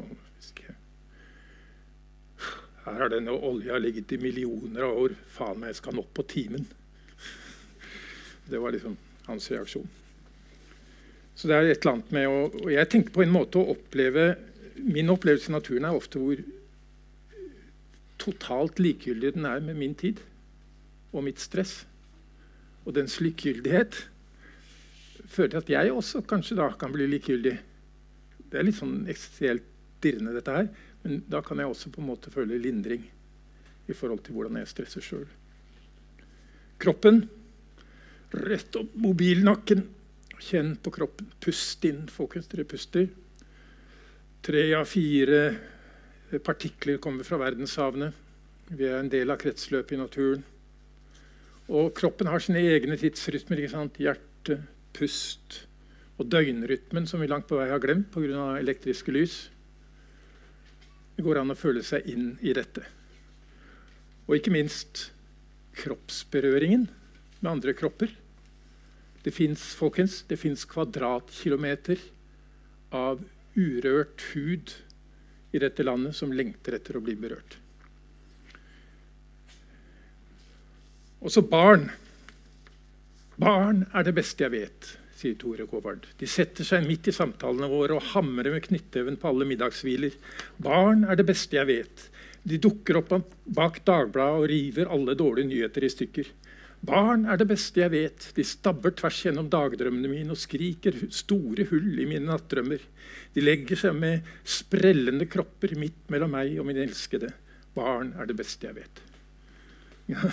Speaker 2: Og, her har denne olja ligget i millioner av år. Faen meg, jeg skal den opp på timen. Det var liksom hans reaksjon. Så det er et eller annet med å Og jeg tenker på en måte å oppleve Min opplevelse i naturen er ofte hvor totalt likegyldig den er med min tid og mitt stress. Og dens likegyldighet fører til at jeg også kanskje da kan bli likegyldig. Det er litt sånn eksistensielt dirrende, dette her. Men da kan jeg også på en måte føle lindring i forhold til hvordan jeg stresser sjøl. Kroppen. Rett opp mobilnakken. Kjenn på kroppen. Pust inn, folkens. Dere puster. Tre av fire partikler kommer fra verdenshavene. Vi er en del av kretsløpet i naturen. Og kroppen har sine egne tidsrytmer. Hjerte, pust og døgnrytmen, som vi langt på vei har glemt pga. elektriske lys. Det går an å føle seg inn i dette. Og ikke minst kroppsberøringen med andre kropper. Det fins kvadratkilometer av urørt hud i dette landet som lengter etter å bli berørt. Også barn. Barn er det beste jeg vet sier Tore Kovard. De setter seg midt i samtalene våre og hamrer med knyttneven på alle middagshviler. Barn er det beste jeg vet. De dukker opp bak Dagbladet og river alle dårlige nyheter i stykker. Barn er det beste jeg vet. De stabber tvers gjennom dagdrømmene mine og skriker store hull i mine nattdrømmer. De legger seg med sprellende kropper midt mellom meg og min elskede. Barn er det beste jeg vet. Ja.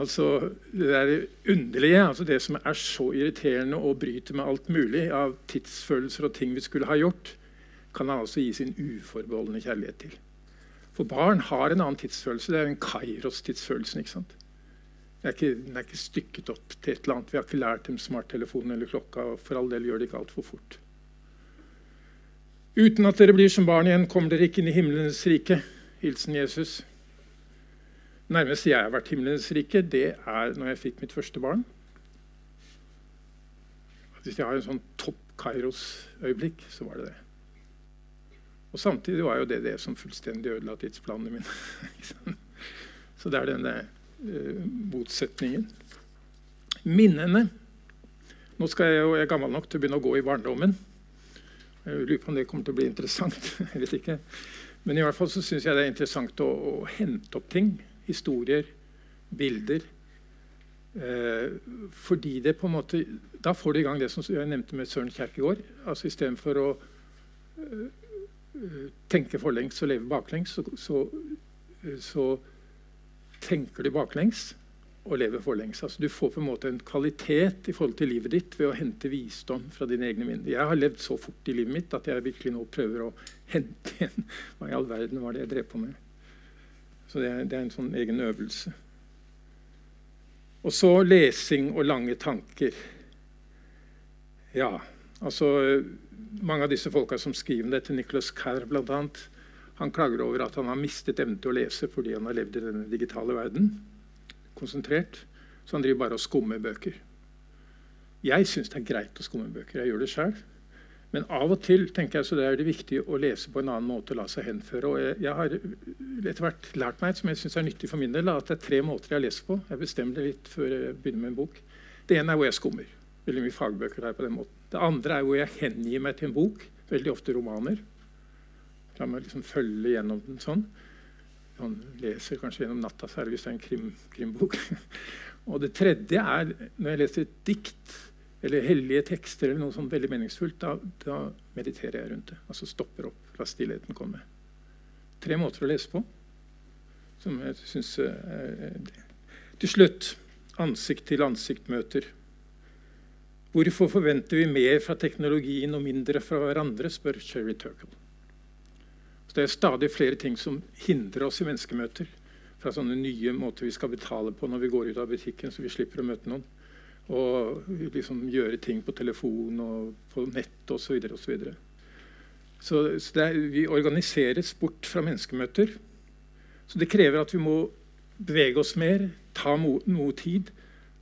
Speaker 2: Altså det der underlige, altså det som er så irriterende og bryter med alt mulig av tidsfølelser og ting vi skulle ha gjort, kan han altså gi sin uforbeholdne kjærlighet til. For barn har en annen tidsfølelse. Det er den Kairos-tidsfølelsen. ikke sant? Den er, ikke, den er ikke stykket opp til et eller annet. Vi har ikke lært dem smarttelefonen eller klokka. og For all del gjør det ikke altfor fort. Uten at dere blir som barn igjen, kommer dere ikke inn i himmelens rike. Hilsen Jesus. Nærmest jeg har vært himmelens rike, det er når jeg fikk mitt første barn. Hvis jeg har en sånn topp Kairos-øyeblikk, så var det det. Og samtidig var jo det det som fullstendig ødela tidsplanene mine. så det er denne uh, motsetningen. Minnene. Nå skal jeg jeg er gammel nok til å begynne å gå i barndommen. Jeg lurer på om det kommer til å bli interessant. jeg vet ikke. Men i hvert fall så syns jeg det er interessant å, å hente opp ting historier, bilder. Eh, fordi det på en måte, Da får du i gang det som jeg nevnte med Søren Kjerkegaard. altså Istedenfor å eh, tenke forlengs og leve baklengs, så, så, så, tenker du baklengs og lever forlengs. Altså, du får på en måte en kvalitet i forhold til livet ditt ved å hente visdom fra dine egne minner. Jeg har levd så fort i livet mitt at jeg virkelig nå prøver å hente igjen hva i all verden var det jeg drev på med. Så det er, det er en sånn egen øvelse. Og så lesing og lange tanker. Ja, altså Mange av disse folka som skriver det til Nicholas Carr bl.a., han klager over at han har mistet evnen til å lese fordi han har levd i denne digitale verden. Konsentrert. Så han driver bare og skummer bøker. Jeg syns det er greit å skumme bøker. Jeg gjør det sjøl. Men av og til tenker jeg så det er det viktig å lese på en annen måte og la seg henføre. Jeg, jeg har etter hvert lært meg som jeg synes er nyttig for min del, at det er tre måter jeg leser på. Jeg bestemmer det litt før jeg begynner med en bok. Det ene er hvor jeg skummer. Veldig mye fagbøker der på den måten. Det andre er hvor jeg hengir meg til en bok. Veldig ofte romaner. La meg liksom følge gjennom den sånn. Man leser kanskje gjennom natta, særlig hvis det er en krim, krimbok. og det tredje er når jeg leser et dikt eller hellige tekster eller noe sånt veldig meningsfullt, da, da, mediterer jeg rundt det. Altså stopper opp, la stillheten komme. Tre måter å lese på som jeg syns er Til slutt ansikt-til-ansikt-møter. Hvorfor forventer vi mer fra teknologien og mindre fra hverandre, spør Sherry Turkle. Så det er stadig flere ting som hindrer oss i menneskemøter. Fra sånne nye måter vi skal betale på når vi går ut av butikken, så vi slipper å møte noen og liksom gjøre ting på telefon og på nett osv. Så, videre, og så, videre. så, så er, vi organiseres bort fra menneskemøter. Så det krever at vi må bevege oss mer, ta noe tid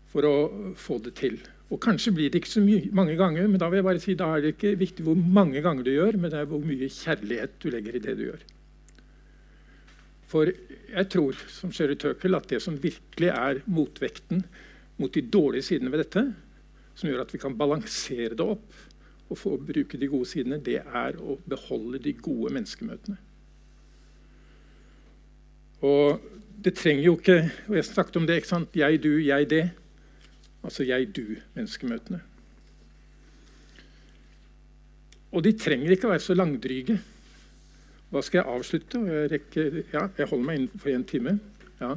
Speaker 2: for å få det til. Og Kanskje blir det ikke så mange ganger, men da vil jeg bare si, da er det ikke viktig hvor mange ganger du gjør, men det er hvor mye kjærlighet du legger i det du gjør. For jeg tror som Sherry Turkle, at det som virkelig er motvekten mot de dårlige sidene ved dette, som gjør at vi kan balansere det opp og få bruke de gode sidene, det er å beholde de gode menneskemøtene. Og det trenger jo ikke og Jeg snakket om det. ikke sant? Jeg, du, jeg, det. Altså jeg-du-menneskemøtene. Og de trenger ikke å være så langdryge. Hva skal jeg avslutte? Jeg, rekker, ja, jeg holder meg innenfor én time. Ja.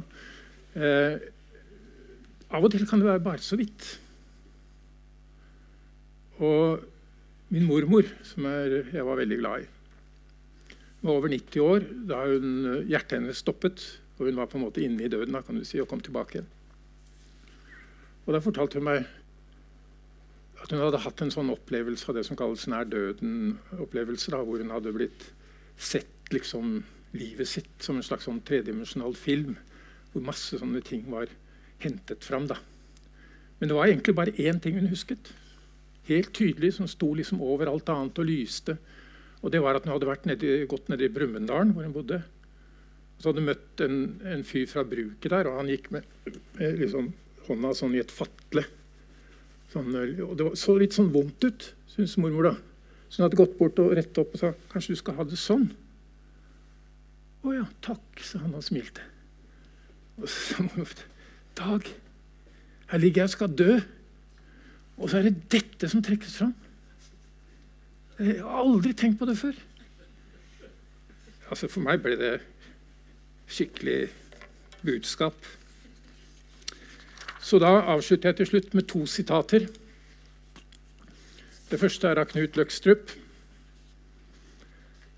Speaker 2: Eh, av og til kan det være bare så vidt. Og min mormor, som jeg var veldig glad i, var over 90 år da hun, hjertet hennes stoppet. Og hun var på en måte inne i døden da, kan du si, og kom tilbake igjen. Og Da fortalte hun meg at hun hadde hatt en sånn opplevelse av det som kalles nær døden-opplevelse, hvor hun hadde blitt sett liksom, livet sitt som en slags sånn tredimensjonal film, hvor masse sånne ting var hentet fram. da. Men det var egentlig bare én ting hun husket. Helt tydelig, som sto liksom over alt annet og lyste. Og det var at hun hadde nedi, gått nede i Brumunddalen, hvor hun bodde. Og så hadde hun møtt en, en, fyr fra bruket der, og han gikk med, med liksom, hånda sånn i et fatle. Sånn, og det så litt sånn vondt ut, syntes mormor. da. Så hun hadde gått bort og rettet opp og sa kanskje du skal ha det sånn. Å ja, takk, sa han og smilte. Og så, Dag, her ligger jeg og skal dø. Og så er det dette som trekkes fram. Jeg har aldri tenkt på det før. Altså For meg ble det skikkelig budskap. Så da avslutter jeg til slutt med to sitater. Det første er av Knut Løkstrup.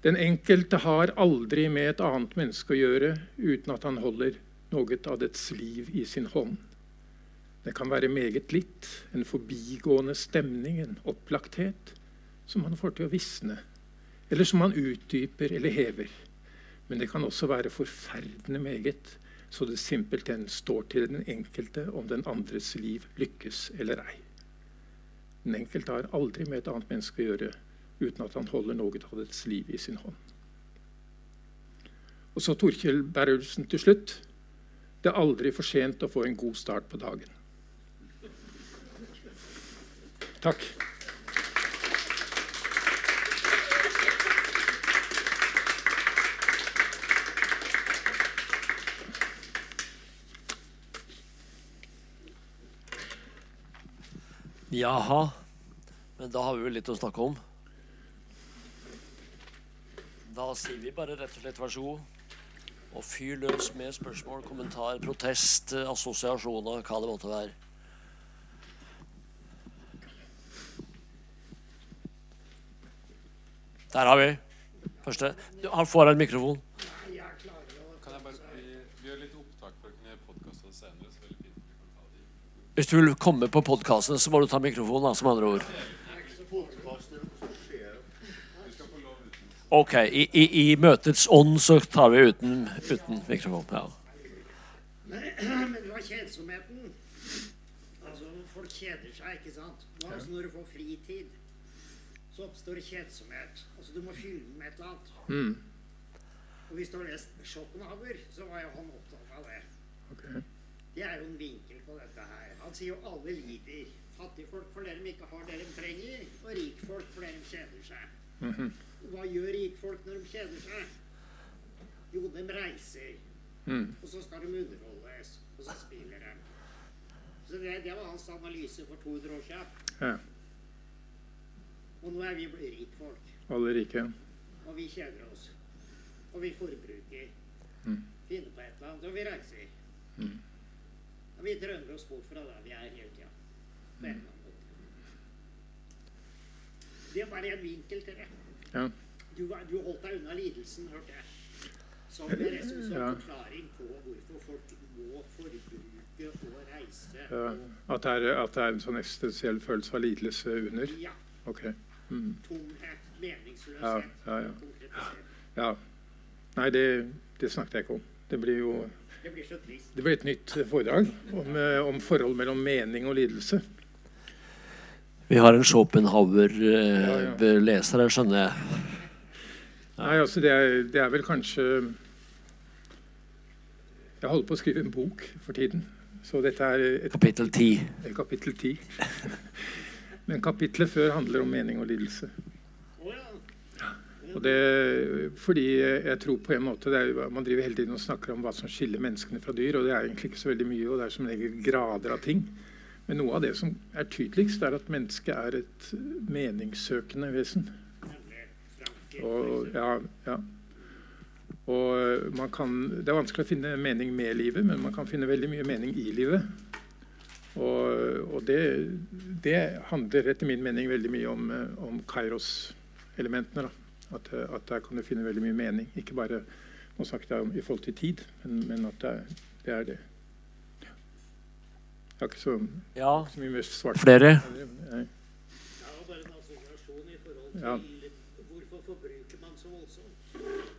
Speaker 2: Den enkelte har aldri med et annet menneske å gjøre uten at han holder noe av dets liv i sin hånd. Det kan være meget litt, en forbigående stemning, en opplagthet, som han får til å visne, eller som han utdyper eller hever. Men det kan også være forferdende meget, så det simpelthen står til den enkelte om den andres liv lykkes eller ei. Den enkelte har aldri med et annet menneske å gjøre uten at han holder noe av dets liv i sin hånd. Og så Torkjell Berrelsen til slutt. Det er aldri for sent å få en god start på dagen. Takk.
Speaker 1: Jaha. Men da har vi jo litt å snakke om. Da sier vi bare rett og slett vær så god. Og fyr løs med spørsmål, kommentar, protest, eh, assosiasjoner, hva det måtte være. Der har vi første. Han får en mikrofon. Hvis du vil komme på podkasten, så må du ta mikrofonen, som andre ord.
Speaker 4: Du skal få lov uten.
Speaker 1: Ok, i, i, i møtets ånd så tar vi uten, uten mikrofon. Ja.
Speaker 5: Men det var kjedsomheten. Altså, folk kjeder seg, ikke sant? Nå, altså, når du får fritid, så oppstår kjedsomhet. Altså, du må fylle den med et eller annet. Og hvis du har lest Schopenhauer, så var jo han opptatt av det.
Speaker 2: Okay.
Speaker 5: Det er jo en vinkel på dette her. Han sier jo alle lider. Fattigfolk for dere de ikke har det de trenger, og rikfolk for dere de kjeder seg. Hva gjør rikfolk når de kjeder seg? Jo, de reiser. Og så skal de underholdes, og så spiller de. Så det, det var hans analyse for 200 år siden.
Speaker 2: Ja.
Speaker 5: Og nå er vi rikfolk,
Speaker 2: Alle rike.
Speaker 5: og vi kjeder oss. Og vi forbruker. Finner på et eller annet, og vi reiser. Og vi drømmer oss bort fra der vi er hele tida. På en eller annen. Det er bare en vinkel til det.
Speaker 2: Ja.
Speaker 5: Du, var- du holdt deg unna lidelsen, hørte jeg. Som en
Speaker 2: Ja.
Speaker 5: forklaring på hvorfor folk må forbruke og reise.
Speaker 2: Ja. At, det er, at det er en sånn eksistensiell følelse av lidelse under?
Speaker 5: ja,
Speaker 2: Ok.
Speaker 5: tomhet, meningsløshet.
Speaker 2: Ja, ja. Ja. Nei, det, det snakket jeg ikke om. Det blir jo
Speaker 5: Det blir så trist.
Speaker 2: det blir et nytt foredrag om, eh, om forhold mellom mening og lidelse.
Speaker 1: Vi har en Schopenhauer-leser her, skjønner jeg.
Speaker 2: Nei, altså det er, det er vel kanskje Jeg holder på å skrive en bok for tiden. Så dette er et
Speaker 1: Kapittel 10.
Speaker 2: Er kapittel ti. Men kapitlet før handler om mening og lidelse. Og det, fordi jeg tror på en måte det er, Man driver hele tiden og snakker om hva som skiller menneskene fra dyr, og det er egentlig ikke så veldig mye, og det er som regel grader av ting. Men noe av det som er tydeligst, er at mennesket er et meningssøkende vesen. Og, ja, ja. og man kan, det er vanskelig å finne mening med livet, men man kan finne veldig mye mening i livet. Og, og det, det handler etter min mening veldig mye om, eh, om Kairos-elementene. At, eh, at der kan du finne veldig mye mening. Ikke bare nå snakket jeg om i forhold til tid, men, men at det er det. Er det. Jeg har ikke så,
Speaker 1: Ja,
Speaker 2: så mye mer svart.
Speaker 1: flere?
Speaker 5: Ja, bare en assosiasjon i forhold til
Speaker 2: Ja.
Speaker 5: hvorfor forbruker man så voldsomt.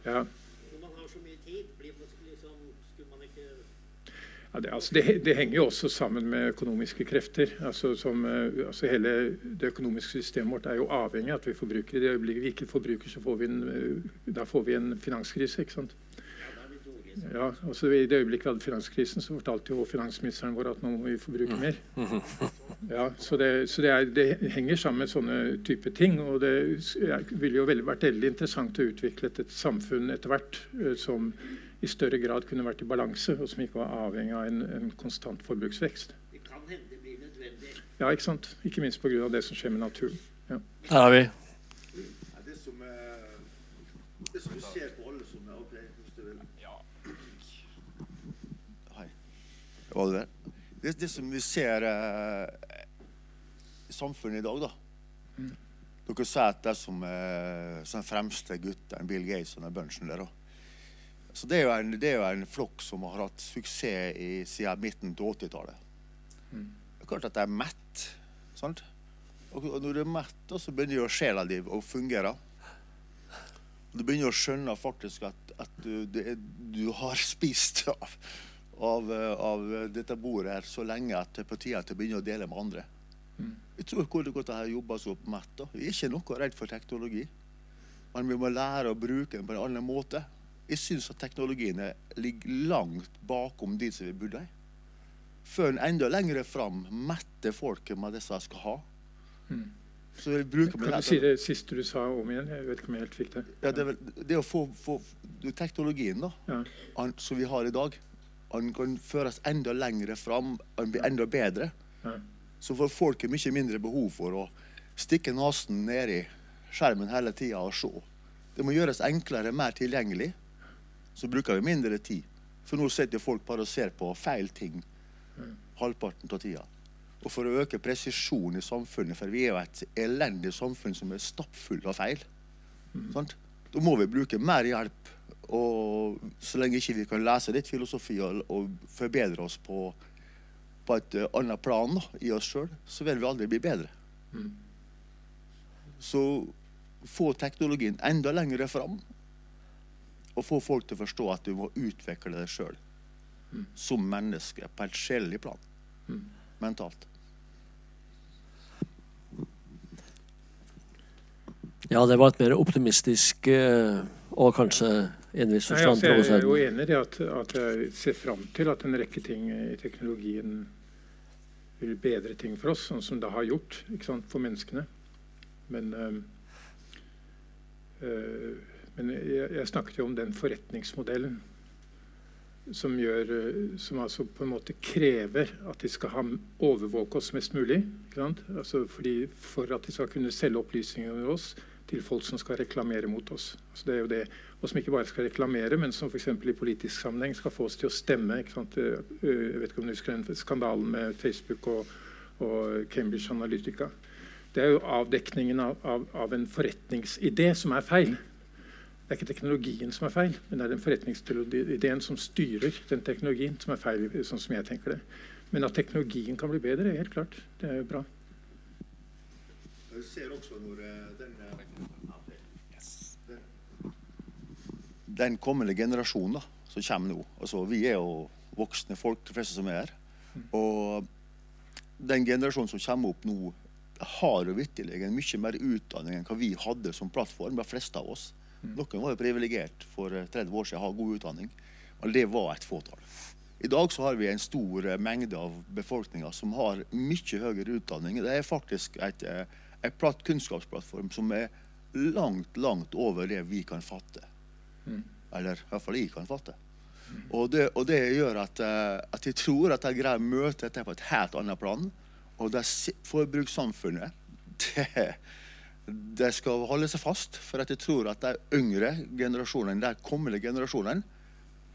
Speaker 2: Ja.
Speaker 5: Når man har så mye tid, blir man liksom, skulle man ikke
Speaker 2: Ja, det, altså, det, det henger jo også sammen med økonomiske krefter. Altså, som, eh, altså, hele det økonomiske systemet vårt er jo avhengig av at vi forbruker. I det øyeblikket vi ikke forbruker, så får vi en, eh, da får vi en finanskrise. ikke sant?
Speaker 5: Ja, er dårlige.
Speaker 2: Ja, altså, I det øyeblikket vi hadde finanskrisen, så fortalte jo finansministeren vår at nå må vi forbruke mer. Ja, Så, det, så det, er, det henger sammen med sånne type ting. Og det er- ville jo veldig vært veldig interessant å utvikle et, et samfunn etter hvert eh, som i større grad kunne vært i balanse, og som ikke var avhengig av en, en konstant forbruksvekst.
Speaker 5: Det kan hende det blir nødvendig.
Speaker 2: Ja, ikke sant? Ikke minst pga. det som skjer med naturen. Ja.
Speaker 1: Her har vi.
Speaker 6: Ja, det som er Det som ser på alle som er ok, hvis du vil.
Speaker 4: Ja.
Speaker 6: Hei. Var det det? det, det som vi ser eh, i samfunnet i dag, da Dere sier at det er som eh, den fremste gutten, Bill Gates og den bunchen der. da. Så det er, jo en, er jo en flokk som har hatt suksess i, siden midten til 80-tallet. Det er klart at de er mett. Sant? Og og når du er mett, så begynner jo sjela di å fungere. Og du begynner å skjønne faktisk at, at du, det er, du har spist av, av, eh, av dette bordet her så lenge at det er på tide at å begynner å dele med andre. Jeg tror hvor godt godt å jobbe så på da. Vi er ikke noe redd for teknologi. Men vi må lære å bruke den på en annen måte. Jeg syns at teknologiene ligger langt bakom de som vi burde. Før en enda lenger fram metter folket med det som de skal ha. Så vi
Speaker 2: Kan du si det siste du sa om igjen? Jeg vet ikke om jeg helt fikk det.
Speaker 6: Ja, det, er vel, det å få, få er teknologien da,
Speaker 2: Ja.
Speaker 6: som vi har i dag, han kan føres enda lenger fram, han blir enda bedre. Så får folk mye mindre behov for å stikke nesen ned i skjermen hele tida og se. Det må gjøres enklere, mer tilgjengelig. Så bruker vi mindre tid. For nå sitter folk bare og ser på feil ting halvparten av tida. Og for å øke presisjon i samfunnet, for vi er jo et elendig samfunn som er stappfull av feil, sant? da må vi bruke mer hjelp. Og så lenge ikke vi kan lese litt filosofi og, og forbedre oss på, på et eh, annet plan da, i oss sjøl, så vil vi aldri bli bedre. Så få teknologien enda lenger fram, og få folk til å forstå at du må utvikle deg sjøl som menneske på et sjelelig plan. Mentalt.
Speaker 1: Ja, det var et mer optimistisk eh, og kanskje i en viss
Speaker 2: Nei, altså, jeg er jo enig i at, at jeg ser fram til at en rekke ting i teknologien vil bedre ting for oss, sånn som det har gjort sant, for menneskene. Men, øh, øh, men jeg, jeg snakket jo om den forretningsmodellen som, gjør, øh, som altså på en måte krever at de skal ha, overvåke oss mest mulig. Altså fordi, for at de skal kunne selge opplysninger om oss til folk som skal reklamere mot oss. Altså det er jo det, og som ikke bare skal reklamere, men som f.eks. i politisk sammenheng skal få oss til å stemme. Ikke sant? Øh, Jeg vet ikke om du husker den skandalen med Facebook og, og Cambridge Analytica. Det er jo avdekningen av, av, av en forretningsidé som er feil. Det er ikke teknologien som er feil, men det er den forretningsideen som styrer den teknologien, som er feil, sånn som jeg tenker det. Men at teknologien kan bli bedre, er helt klart. Det er jo bra.
Speaker 6: Jeg ser også når den, kommende generasjonen da, som kommer nå altså, Vi er jo voksne folk, de fleste som er her. Og den generasjonen som kommer opp nå, har jo vitterlig mye mer utdanning enn hva vi hadde som plattform, de fleste av oss. Noen var jo privilegert for eh, 30 år siden å ha god utdanning, men det var et fåtall. I dag så har vi en stor eh, mengde av befolkninga som har mye høyere utdanning. Det er faktisk et, eh, et platt kunnskapsplattform som er langt, langt over det vi kan fatte. Eller i hvert fall jeg kan fatte. Og det, og det gjør at, eh, at jeg tror at jeg greier å møte dette på et helt annet plan. Og det forbrukssamfunnet, det, det skal holde seg fast. For jeg tror at de yngre generasjonene, de kommende generasjonene,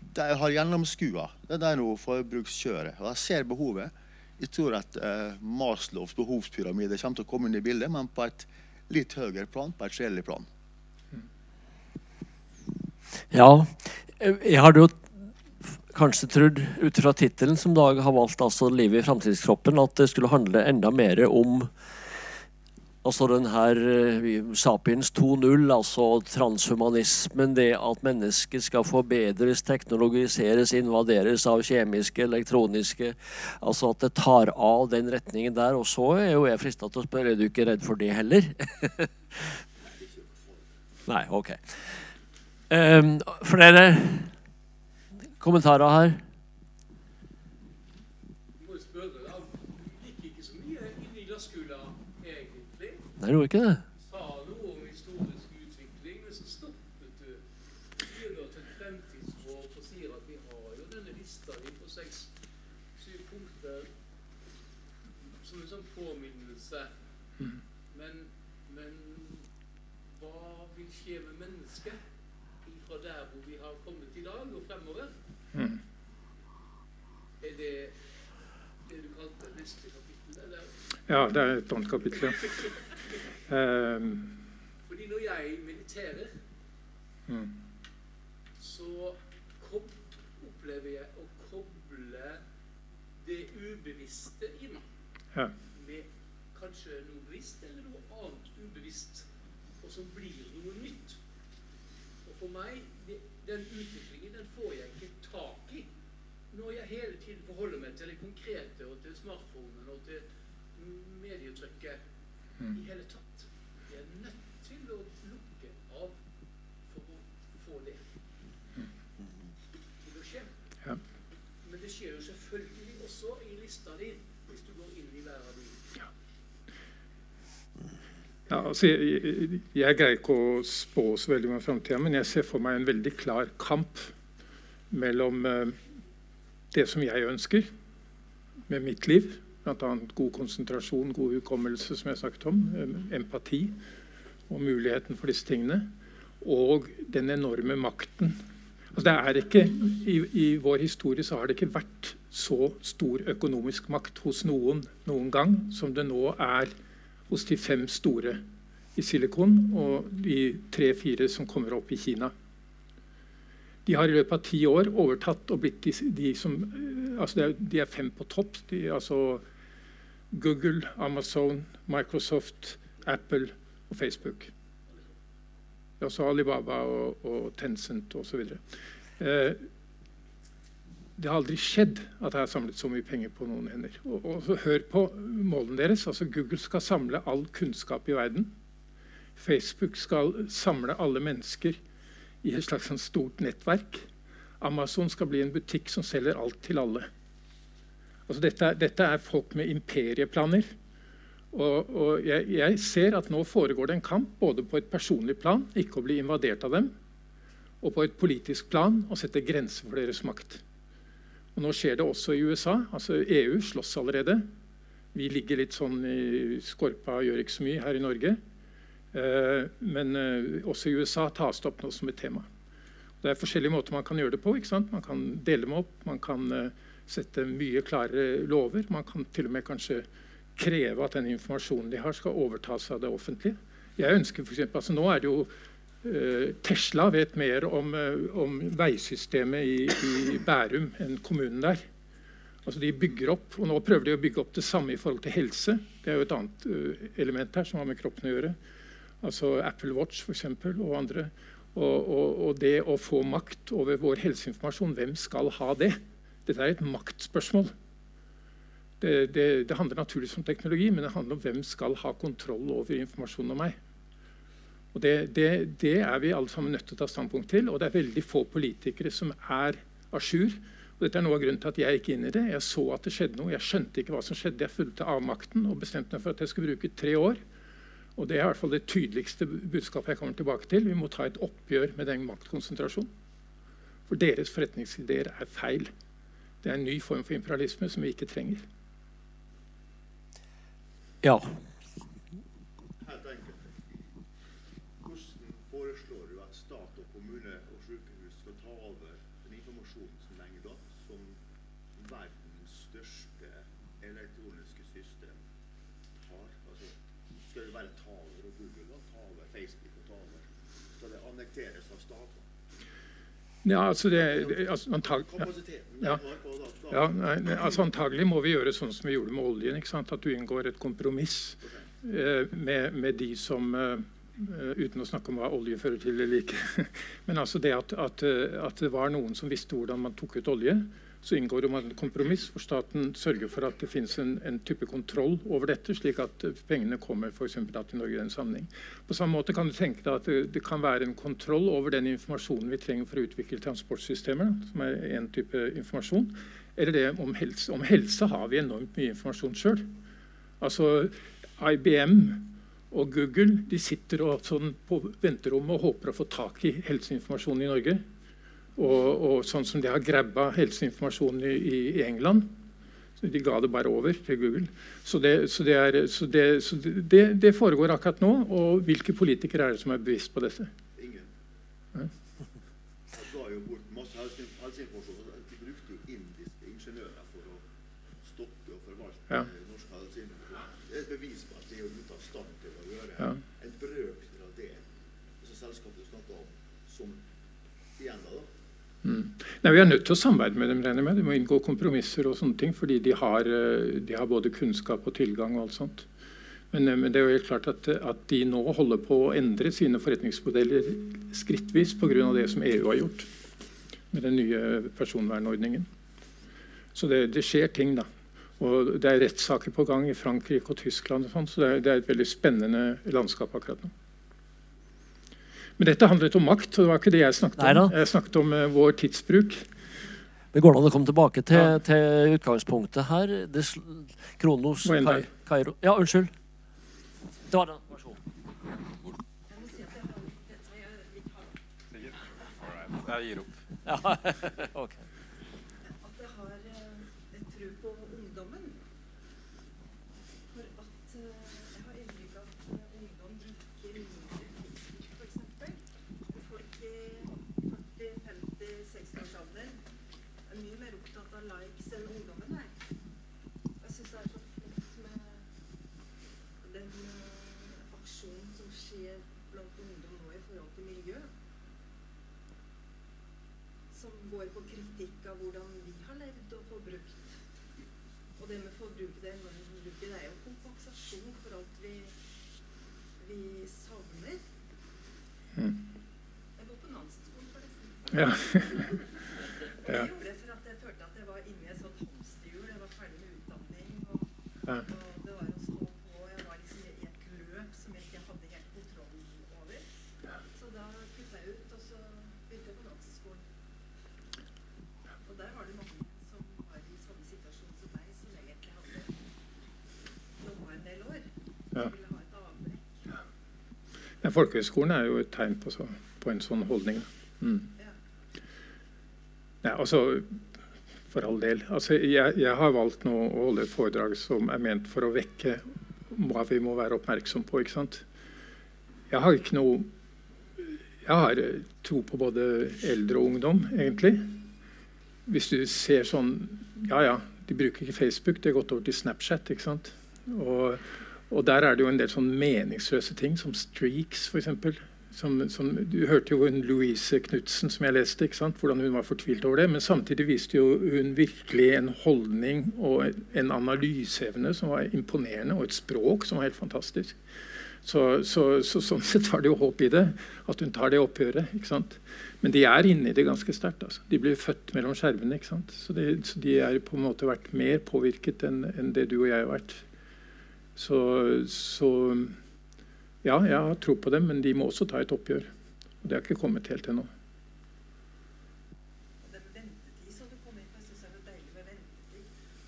Speaker 6: de har gjennomskua det der nå forbrukskjøret. Og jeg ser behovet. Jeg tror at eh, Maslows behovspyramide kommer til å komme inn i bildet, men på et litt høyere plan, på et sjelelig plan.
Speaker 1: Ja, eh, jeg hadde jo kanskje trodd, ut fra tittelen som Dag har valgt, altså 'Livet i framtidskroppen', at det skulle handle enda mer om altså den her eh, Sapiens 2.0, altså transhumanismen, det at mennesket skal forbedres, teknologiseres, invaderes av kjemiske, elektroniske Altså at det tar av den retningen der. Og så er jo jeg frista til å spørre, er du ikke redd for det heller? Nei, ok. Um, flere kommentarer her? Nei, det gjorde ikke det.
Speaker 7: Sa noe om historisk utvikling, men så stoppet du. Begynner til et fremtidshåp og sier at vi har jo denne lista di på seks-syv punkter som en sånn påminnelse. Men, men hva vil skje med mennesket fra der hvor vi har kommet i dag og fremover? Er det det du kalte neste kapittel? Eller?
Speaker 2: Ja, det er et annet kapittel. ja. Um.
Speaker 7: Fordi når jeg mediterer,
Speaker 2: Mm.
Speaker 7: så opplever jeg å koble det ubevisste i meg
Speaker 2: ja.
Speaker 7: med kanskje noe bevisst eller noe annet ubevisst, og som blir noe nytt. Og for meg, det, den utviklingen den får jeg ikke tak i når jeg hele tiden forholder meg til det konkrete og til smartphonen og til medietrykket i hele tatt. Vi er nødt til å lukke av for å få det til å skje.
Speaker 2: Ja.
Speaker 7: Men det skjer jo selvfølgelig også i lista di hvis du går inn i hver av de.
Speaker 2: Ja, altså, jeg, jeg- jeg greier ikke å spå så veldig om framtida, men jeg ser for meg en veldig klar kamp mellom eh, det som jeg ønsker med mitt liv, bl.a. god konsentrasjon, god hukommelse, som jeg snakket om, empati og muligheten for disse tingene, og den enorme makten. Altså, ikke, i, I vår historie har det ikke vært så stor økonomisk makt hos noen noen gang som det nå er hos de fem store i Silikon og de tre-fire som kommer opp i Kina. De har i løpet av ti år overtatt og blitt de, de som eh, altså er, De er fem på topp. De, altså Google, Amazon, Microsoft, Apple og Facebook. Er Alibaba og, og Tencent osv. Eh, det har aldri skjedd at jeg har samlet så mye penger på noen hender. Og, og Hør på målene deres. altså Google skal samle all kunnskap i verden. Facebook skal samle alle mennesker i et slags sånn stort nettverk. Amazon skal bli en butikk som selger alt til alle. Altså dette, dette er folk med imperieplaner. Og, og jeg, jeg ser at nå foregår det en kamp både på et personlig plan, ikke å bli invadert av dem, og på et politisk plan å sette grenser for deres makt. Og nå skjer det også i USA. altså EU slåss allerede. Vi ligger litt sånn i skorpa og gjør ikke så mye her i Norge. Eh, men eh, også i USA tas det opp nå som et tema. Det er forskjellige måter man kan gjøre det på. Man kan dele dem opp, man kan eh, sette mye klarere lover. Man kan til og med kanskje kreve at den informasjonen de har, skal overtas av det offentlige. Jeg ønsker for eksempel, altså Nå er det jo Tesla vet mer om, om veisystemet i, i Bærum enn kommunen der. Altså de bygger opp, og Nå prøver de å bygge opp det samme i forhold til helse. Det er jo et annet element her som har med kroppen å gjøre. Altså Apple Watch for eksempel, og andre. Og, og, og det å få makt over vår helseinformasjon, hvem skal ha det? Dette er et maktspørsmål. Det, det, det handler naturligvis om teknologi, men det handler om hvem skal ha kontroll over informasjonen om meg. Og det, det, er vi alle sammen nødt til å ta standpunkt til. Og det er veldig få politikere som er à jour. Dette er noe av grunnen til at jeg gikk inn i det. Jeg så at det skjedde noe. Jeg skjønte ikke hva som skjedde. Jeg fulgte avmakten og bestemte meg for at jeg skulle bruke tre år. Og det er i hvert fall det tydeligste budskapet jeg kommer tilbake til. Vi må ta et oppgjør med den maktkonsentrasjonen. For deres forretningsideer er feil. Det er en ny form for imperialisme som vi ikke trenger.
Speaker 1: Ja.
Speaker 6: Helt enkelt. Hvordan foreslår du at stat og kommune og sykehus skal ta over den informasjonsmengda som verdens største elektroniske system har? Altså, skal det bare ta over og Google da? ta over Facebook og ta over? Det av stater?
Speaker 2: Ja, altså det, altså antag, ja. Ja. nei, altså Antagelig må vi gjøre sånn som vi gjorde med oljen. At du inngår et kompromiss eh, med, med de som eh, eh, Uten å snakke om hva olje fører til eller ikke. Men altså det at, at, eh, at det var noen som visste hvordan man tok ut olje. Så inngår det et kompromiss hvor staten sørger for at det finnes en, en type kontroll over dette, slik at eh, pengene kommer for til Norge i den sammenheng. På samme måte kan du tenke deg at det, det kan være en kontroll over den informasjonen vi trenger for å utvikle transportsystemer, som er en type informasjon. Eller det om helse. Om helse har vi enormt mye informasjon sjøl. Altså IBM og Google de sitter og, sånn på venterommet og håper å få tak i helseinformasjon i Norge. Og, og sånn som de har grabba helseinformasjonen i, i, England. De ga det bare over til Google. Så, det, så, det, er, så, det, så det foregår akkurat nå. Og hvilke politikere er det som er bevisst på dette?
Speaker 6: Ingen.
Speaker 2: Ja.
Speaker 6: De ga jo bort masse helse- helseinformasjon. De brukte jo indiske ingeniører for å stoppe og forvalte
Speaker 2: Ja.
Speaker 6: norsk medisinproduksjon. Det er et bevis på at de er ute av stand til å gjøre
Speaker 2: Ja.
Speaker 6: en brøkdel av det som selskapet du snakker om, som igjen da. da.
Speaker 2: Nei, Vi er nødt til å samarbeide med dem. regner med. De må inngå kompromisser og sånne ting, fordi de har, eh, de har både kunnskap og tilgang og alt sånt. Men, eh, men det er jo helt klart at, at de nå holder på å endre sine forretningsmodeller skrittvis pga. det som EU har gjort med den nye personvernordningen. Så det, det skjer ting, da. Og det er rettssaker på gang i Frankrike og Tyskland. og sånt, så det er, det er et veldig spennende landskap akkurat nå. Men dette handlet om makt, og det var ikke det jeg snakket
Speaker 1: Neida.
Speaker 2: om. Jeg snakket om eh, vår tidsbruk.
Speaker 1: Det går an å komme tilbake til,
Speaker 2: Ja.
Speaker 1: til utgangspunktet her. Det, sl- Kronos Kai. Kairo Ja, unnskyld. Det var den. Vær så god.
Speaker 4: Jeg gir opp.
Speaker 1: Ja, ok.
Speaker 8: at jeg har eh, et tro på ungdommen. For at eh, jeg har inntrykk av at eh, ungdom bruker mindre Facebook, f.eks. Og folk i 40-, 50-, 60-årsalderen er mye mer opptatt av likes enn ungdommen er. Jeg syns det er så flott med den eh, aksjonen som skjer blant ungdom nå i forhold til miljø som går på kritikk av hvordan vi har levd og forbrukt. Og det med forbruket, det enorme forbruket, det er jo kompensasjon for alt vi, vi savner.
Speaker 2: Mm.
Speaker 8: Jeg går på Nansen-skolen, forresten.
Speaker 2: Ja.
Speaker 8: Og
Speaker 2: Ja.
Speaker 8: jeg gjorde det for at jeg følte at jeg var inne i et sånt hamsterhjul. Jeg var ferdig med og,
Speaker 2: Ja.
Speaker 8: og det var å stå på. Jeg var liksom i et løp som jeg ikke hadde helt kontroll over. Så da kutta jeg ut, og så begynte jeg på Nansen-skolen. Og der var det mange som var i samme situasjon som meg, som egentlig hadde jobba en del år.
Speaker 2: Ja.
Speaker 8: Ville ha et avbrekk.
Speaker 2: Ja, Folkehøgskolen er jo et tegn på, så, på en sånn holdning. Mm.
Speaker 8: Ja,
Speaker 2: altså, for all del. Altså, jeg, jeg har valgt nå å holde et foredrag som er ment for å vekke hva vi må være oppmerksom på. ikke sant? Jeg har ikke noe Jeg har eh, tro på både eldre og ungdom, egentlig. Hvis du ser sånn Ja, ja, de bruker ikke Facebook, det er gått over til Snapchat. ikke sant? Og, og der er det jo en del sånn meningsløse ting, som streaks, f.eks. Som, som, du hørte jo hun Louise Knutsen, som jeg leste, hvordan hun var fortvilt over det. Men samtidig viste jo hun virkelig en holdning og en analyseevne som var imponerende, og et språk som var helt fantastisk. Så, så, så sånn sett var det jo håp i det, at hun tar det oppgjøret. Men de er inne i det ganske sterkt. Altså. De blir født mellom skjermene. Så, det, så de er på en måte vært mer påvirket enn en det du og jeg har vært. Så ja, jeg har tro på dem, men de må også ta et oppgjør. Og det har ikke kommet helt ennå.
Speaker 8: Og den ventetid som du kom inn på, jeg syns er det deilig med ventetid.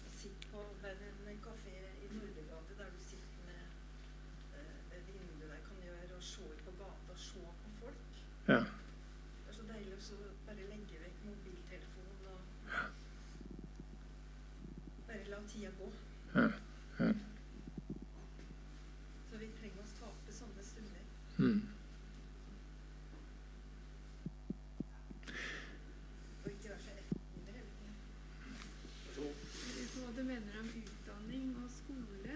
Speaker 8: Å sitte på det er en kafé i Nordregate der du sitter med eh, et vindu der kan gjøre og se ut på gata og se på folk.
Speaker 2: Ja.
Speaker 8: Det er så deilig å så bare legge vekk mobiltelefonen og bare la tida gå.
Speaker 2: Ja, ja.
Speaker 8: Så vi trenger å skape sånne stunder.
Speaker 2: Mm.
Speaker 8: Og ikke være så efterhåndere hele tida.
Speaker 9: Lurer på hva du mener om utdanning og skole.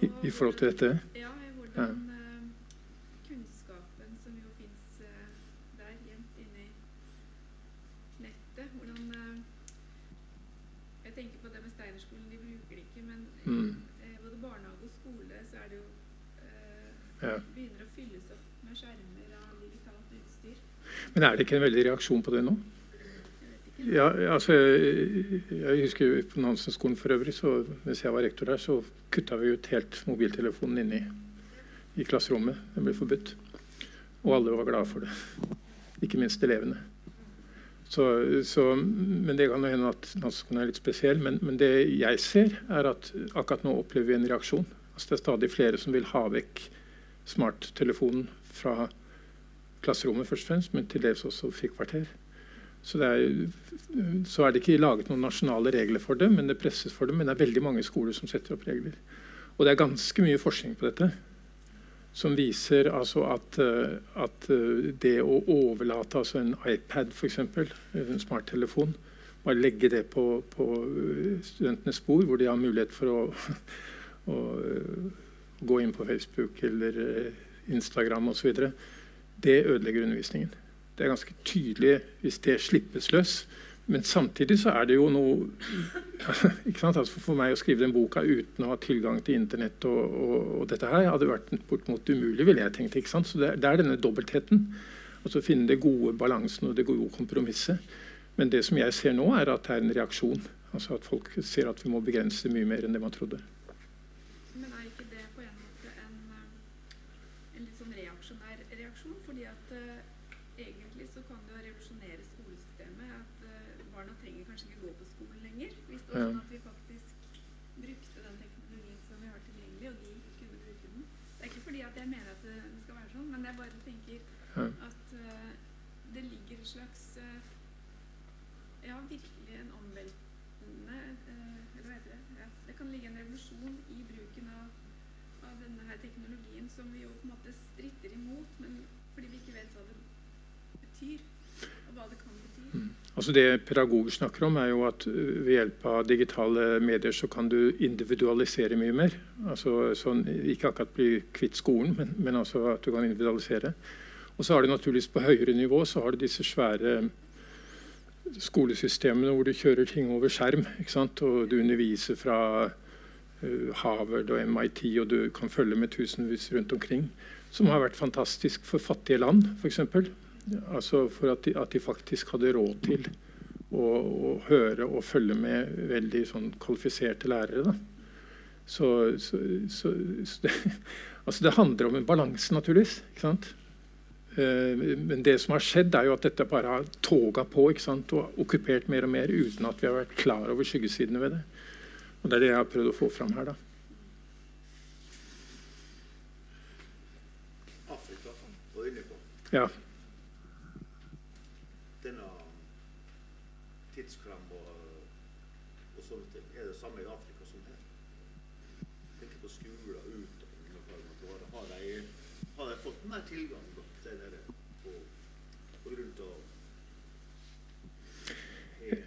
Speaker 2: I, I forhold til dette?
Speaker 9: Ja, hvordan eh, kunnskapen som jo fins der gjemt inni nettet Hvordan eh, Jeg tenker på det med Steinerskolen, de bruker det ikke, men
Speaker 2: Mm.
Speaker 9: eh, både barnehage og skole så er det jo eh,
Speaker 2: Ja.
Speaker 9: Begynner å fylles opp med skjermer av digitalt utstyr.
Speaker 2: Men er det ikke en veldig reaksjon på det nå? Ja, altså, jeg, husker på Nansen-skolen for øvrig, så mens jeg var rektor der, så kutta vi ut helt mobiltelefonen inne i, i klasserommet. Den ble forbudt. Og alle var glade for det. Ikke minst elevene. Så, så, men Det kan hende at Nansen-skolen er litt spesiell. Men, men det jeg ser, er at akkurat nå opplever vi en reaksjon. Altså, det er stadig flere som vil ha vekk smarttelefonen fra klasserommet, først og fremst, men til dels også frikvarter. Så, er, så er det ikke laget noen nasjonale regler for det, men det presses for det. Men det er veldig mange skoler som setter opp regler. Og det er ganske mye forskning på dette som viser altså at, eh, at eh, det å overlate altså en iPad, f.eks., en smarttelefon, bare legge det på, på øh, studentenes bord, hvor de har mulighet for å, å gå inn på Facebook eller Instagram osv., det ødelegger undervisningen. Det er ganske tydelig hvis det slippes løs. Men samtidig så er det jo noe? Altså For meg å skrive den boka uten å ha tilgang til Internett og, og, og dette her hadde vært bortimot umulig, ville jeg tenkt. ikke sant? Så det, det er denne dobbeltheten. Altså Finne det gode balansen og det gode kompromisset. Men det som jeg ser nå, er at det er en reaksjon. Altså At folk ser at vi må begrense mye mer enn det man trodde.
Speaker 9: Men er ikke det på en måte en, eh, en litt sånn reaksjonær reaksjon? Fordi at eh, egentlig så kan det jo revolusjonere skolesystemet. At eh, barna trenger kanskje ikke gå på skolen lenger. Hvis det var
Speaker 2: Ja.
Speaker 9: sånn at vi faktisk brukte den teknologien som vi har tilgjengelig, og de kunne bruke den. Det er ikke fordi at jeg mener at det det skal være sånn, men jeg bare tenker
Speaker 2: Ja.
Speaker 9: at eh, det ligger et slags eh, Ja, virkelig en omveltende eh, Eller hva heter det? Ja, det kan ligge en revolusjon i bruken av, av denne her teknologien som vi jo på en måte stritter imot, men fordi vi ikke vet hva det betyr, og hva det kan bety.
Speaker 2: Altså Det pedagoger snakker om, er jo at ved hjelp av digitale medier så kan du individualisere mye mer. Altså sånn, Ikke akkurat bli kvitt skolen, men, men altså at du kan individualisere. Og så har du naturligvis på høyere nivå så har du disse svære skolesystemene hvor du kjører ting over skjerm. Og du underviser fra Harvard og MIT, og du kan følge med tusenvis rundt omkring. Som har vært fantastisk for fattige land, f.eks. Altså for at de, at de faktisk hadde råd til å, å høre og følge med veldig sånn kvalifiserte lærere. Da. Så, så, så, så det, altså det handler om en balanse, naturligvis. Eh, Men det som har skjedd, er jo at dette bare har toga på og okkupert mer og mer uten at vi har vært klar over skyggesidene ved det. Og Det er det jeg har prøvd å få fram her. da. Ja,
Speaker 6: Denne tidskram og, og sånne ting. Er det samme i Afrika som her? Tenk på skoler, utdanning og hva det måtte være. Har de, har de fått mer tilgang da, der nede på, på grunn av er-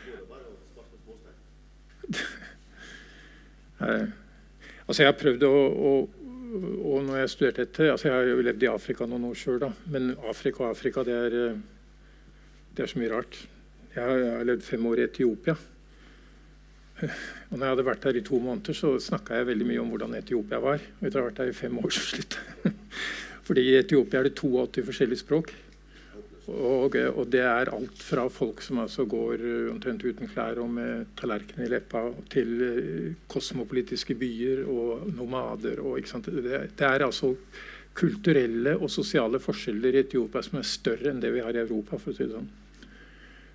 Speaker 6: Går det bare å sparke med småstein?
Speaker 2: Eh, altså jeg har prøvd å, å og når jeg studerte etter, altså Jeg har jo levd i Afrika noen år sjøl, men Afrika og Afrika det er, eh, det er så mye rart. Jeg har, jeg har levd fem år i Etiopia. Og når jeg hadde vært der i to måneder, så snakka jeg veldig mye om hvordan Etiopia var. Og etter å ha vært der i fem år, så slutta jeg. Fordi i Etiopia er det 82 forskjellige språk. Og, og det er alt fra folk som altså går eh, omtrent uten klær og med tallerken i leppa, til eh, kosmopolitiske byer og nomader. Og? Det, det er altså kulturelle og sosiale forskjeller i Etiopia som er større enn det vi har i Europa. for å si det sånn.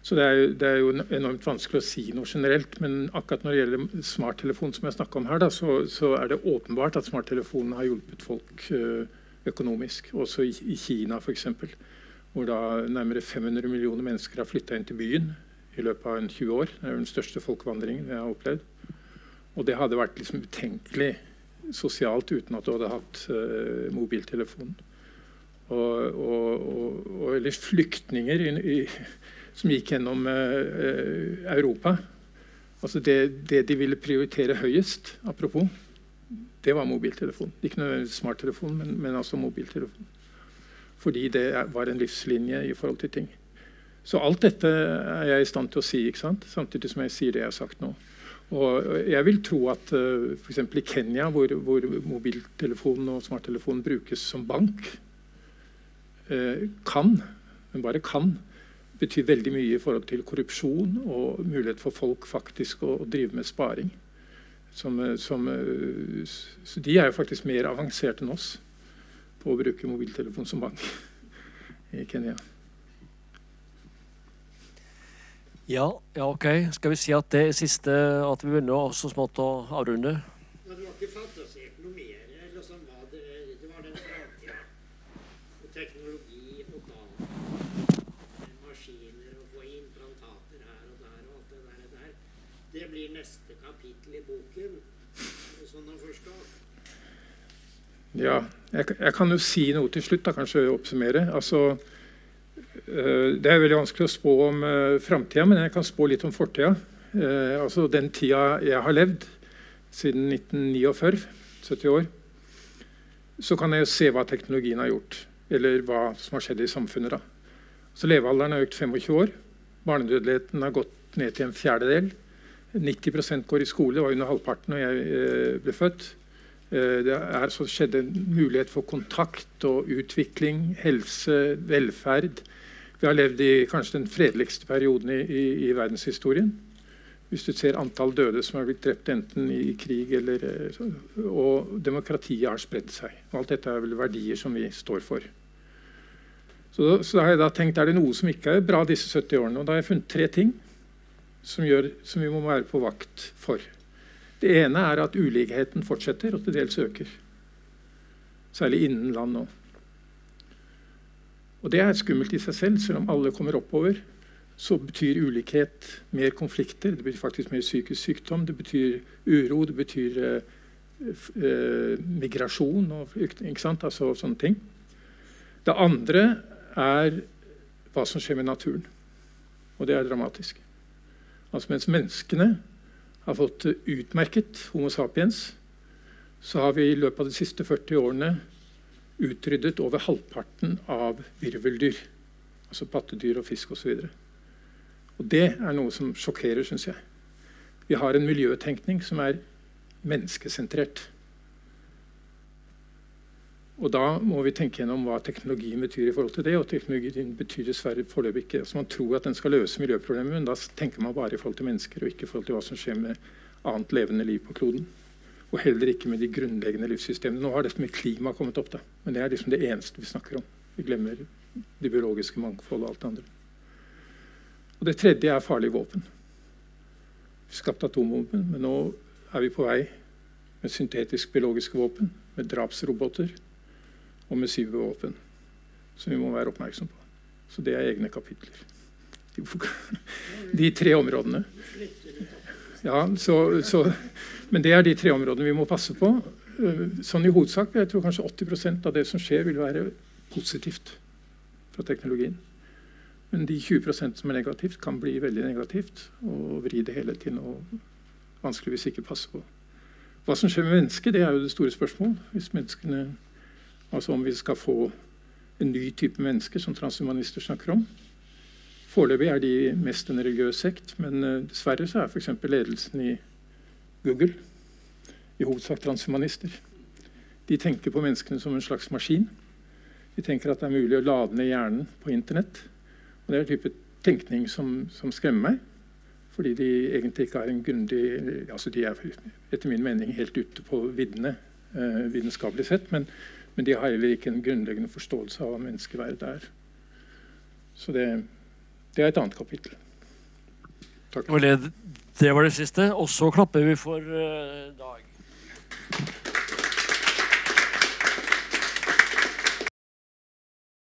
Speaker 2: Så det er, det er jo enormt vanskelig å si noe generelt. Men akkurat når det gjelder smarttelefon, som jeg snakka om her, da, så, så er det åpenbart at smarttelefonen har hjulpet folk eh, økonomisk. Også i, i Kina, f.eks hvor da nærmere 500 millioner mennesker har flytta inn til byen i løpet av en 20 år. Det er den største folkevandringen jeg har opplevd. Og det hadde vært liksom utenkelig sosialt uten at du hadde hatt uh, mobiltelefon. Og, og, og, og, eller flyktninger i, i, som gikk gjennom uh, Europa. Altså det, det de ville prioritere høyest, apropos, det var mobiltelefon. Ikke nødvendigvis smarttelefon, men, men altså mobiltelefon fordi det var en livslinje i forhold til ting. Så alt dette er jeg i stand til å si, samtidig som jeg sier det jeg har sagt nå. Og jeg vil tro at uh, f.eks. i Kenya, hvor, hvor mobiltelefonen og smarttelefonen brukes som bank, uh, kan, men bare kan, bety veldig mye i forhold til korrupsjon og mulighet for folk faktisk å, å drive med sparing. Som, som, uh, så de er jo faktisk mer avanserte enn oss på å bruke mobiltelefon som bank i Kenya.
Speaker 1: Ja, ja, ok. Skal vi si at det er siste At vi begynner å så smått å avrunde?
Speaker 5: Men du har ikke fantasert noe mer? Liksom, hva det, det var den framtida. Teknologi og data. Maskiner og få implantater her og der og alt det der. der. Det blir neste kapittel i boken, sånn å forstå.
Speaker 2: Ja, jeg, jeg, kan jo si noe til slutt, da, kanskje oppsummere. Altså, Eh, Det er veldig vanskelig å spå om uh, framtida, men jeg kan spå litt om fortida. Uh, altså den tida jeg har levd, siden 1949, 70 år, så kan jeg jo se hva teknologien har gjort. Eller hva som har skjedd i samfunnet. da. Så Levealderen har økt 25 år. Barnedødeligheten har gått ned til en fjerdedel. 90% går i skole. Det var under halvparten da jeg eh, ble født. Eh, Det er skjedde en mulighet for kontakt og utvikling, helse, velferd. Vi har levd i kanskje den fredeligste perioden i, i, i verdenshistorien. Hvis du ser antall døde som har blitt drept enten i krig eller eh, Og demokratiet har spredd seg. Alt dette er vel verdier som vi står for. Så, så da har jeg da tenkt er det noe som ikke er bra disse 70 årene. Og da har jeg funnet tre ting som, gjør, som vi må være på vakt for. Det ene er at ulikheten fortsetter og til dels øker. Særlig innen land nå. Og det er skummelt i seg selv, selv om alle kommer oppover. Så betyr ulikhet mer konflikter, det betyr faktisk mer psykisk sykdom, det betyr uro, det betyr eh, eh, migrasjon og? Altså sånne ting. Det andre er hva som skjer med naturen. Og det er dramatisk. Altså Mens menneskene har fått utmerket Homo sapiens, så har vi i løpet av de siste 40 årene utryddet over halvparten av virveldyr. Altså pattedyr og fisk osv. Og, og det er noe som sjokkerer, syns jeg. Vi har en miljøtenkning som er menneskesentrert. Og da må vi tenke gjennom hva teknologien betyr i forhold til det. Og teknologien betyr dessverre foreløpig ikke altså Man tror at den skal løse miljøproblemet, men da tenker man bare i forhold til mennesker, og ikke i forhold til hva som skjer med annet levende liv på kloden. Og heller ikke med de grunnleggende livssystemene. Nå har dette med klima kommet opp, da. men det er liksom det eneste vi snakker om. Vi glemmer det biologiske mangfoldet og alt det andre. Og det tredje er farlige våpen. Vi skapte atomvåpen, men nå er vi på vei med syntetisk biologiske våpen, med drapsroboter og med cybervåpen, som vi må være oppmerksom på. Så det er egne kapitler. De, tre områdene. Ja, så, så, men det er de tre områdene vi må passe på. Eh, Sånn i hovedsak, Jeg tror kanskje 80% av det som skjer, vil være positivt fra teknologien. Men de 20% som er negativt, kan bli veldig negativt og vri det hele til noe vanskelig hvis ikke passer på. Hva som skjer med mennesket, det er jo det store spørsmålet. Hvis menneskene, altså om vi skal få en ny type mennesker som transhumanister snakker om. Foreløpig er de mest en religiøs sekt, men eh, dessverre så er f.eks. ledelsen i Google i hovedsak transhumanister. De tenker på menneskene som en slags maskin. De tenker at det er mulig å lade ned hjernen på internett. Og Det er en type tenkning som, som skremmer meg. Fordi de egentlig ikke har en grundig altså De er etter min mening helt ute på viddene eh, vitenskapelig sett. Men, men de har heller ikke en grunnleggende forståelse av hva menneskeverdet er. Så det, det er et annet kapittel. Takk.
Speaker 1: Det var det siste. Og så klapper vi for uh, Dag.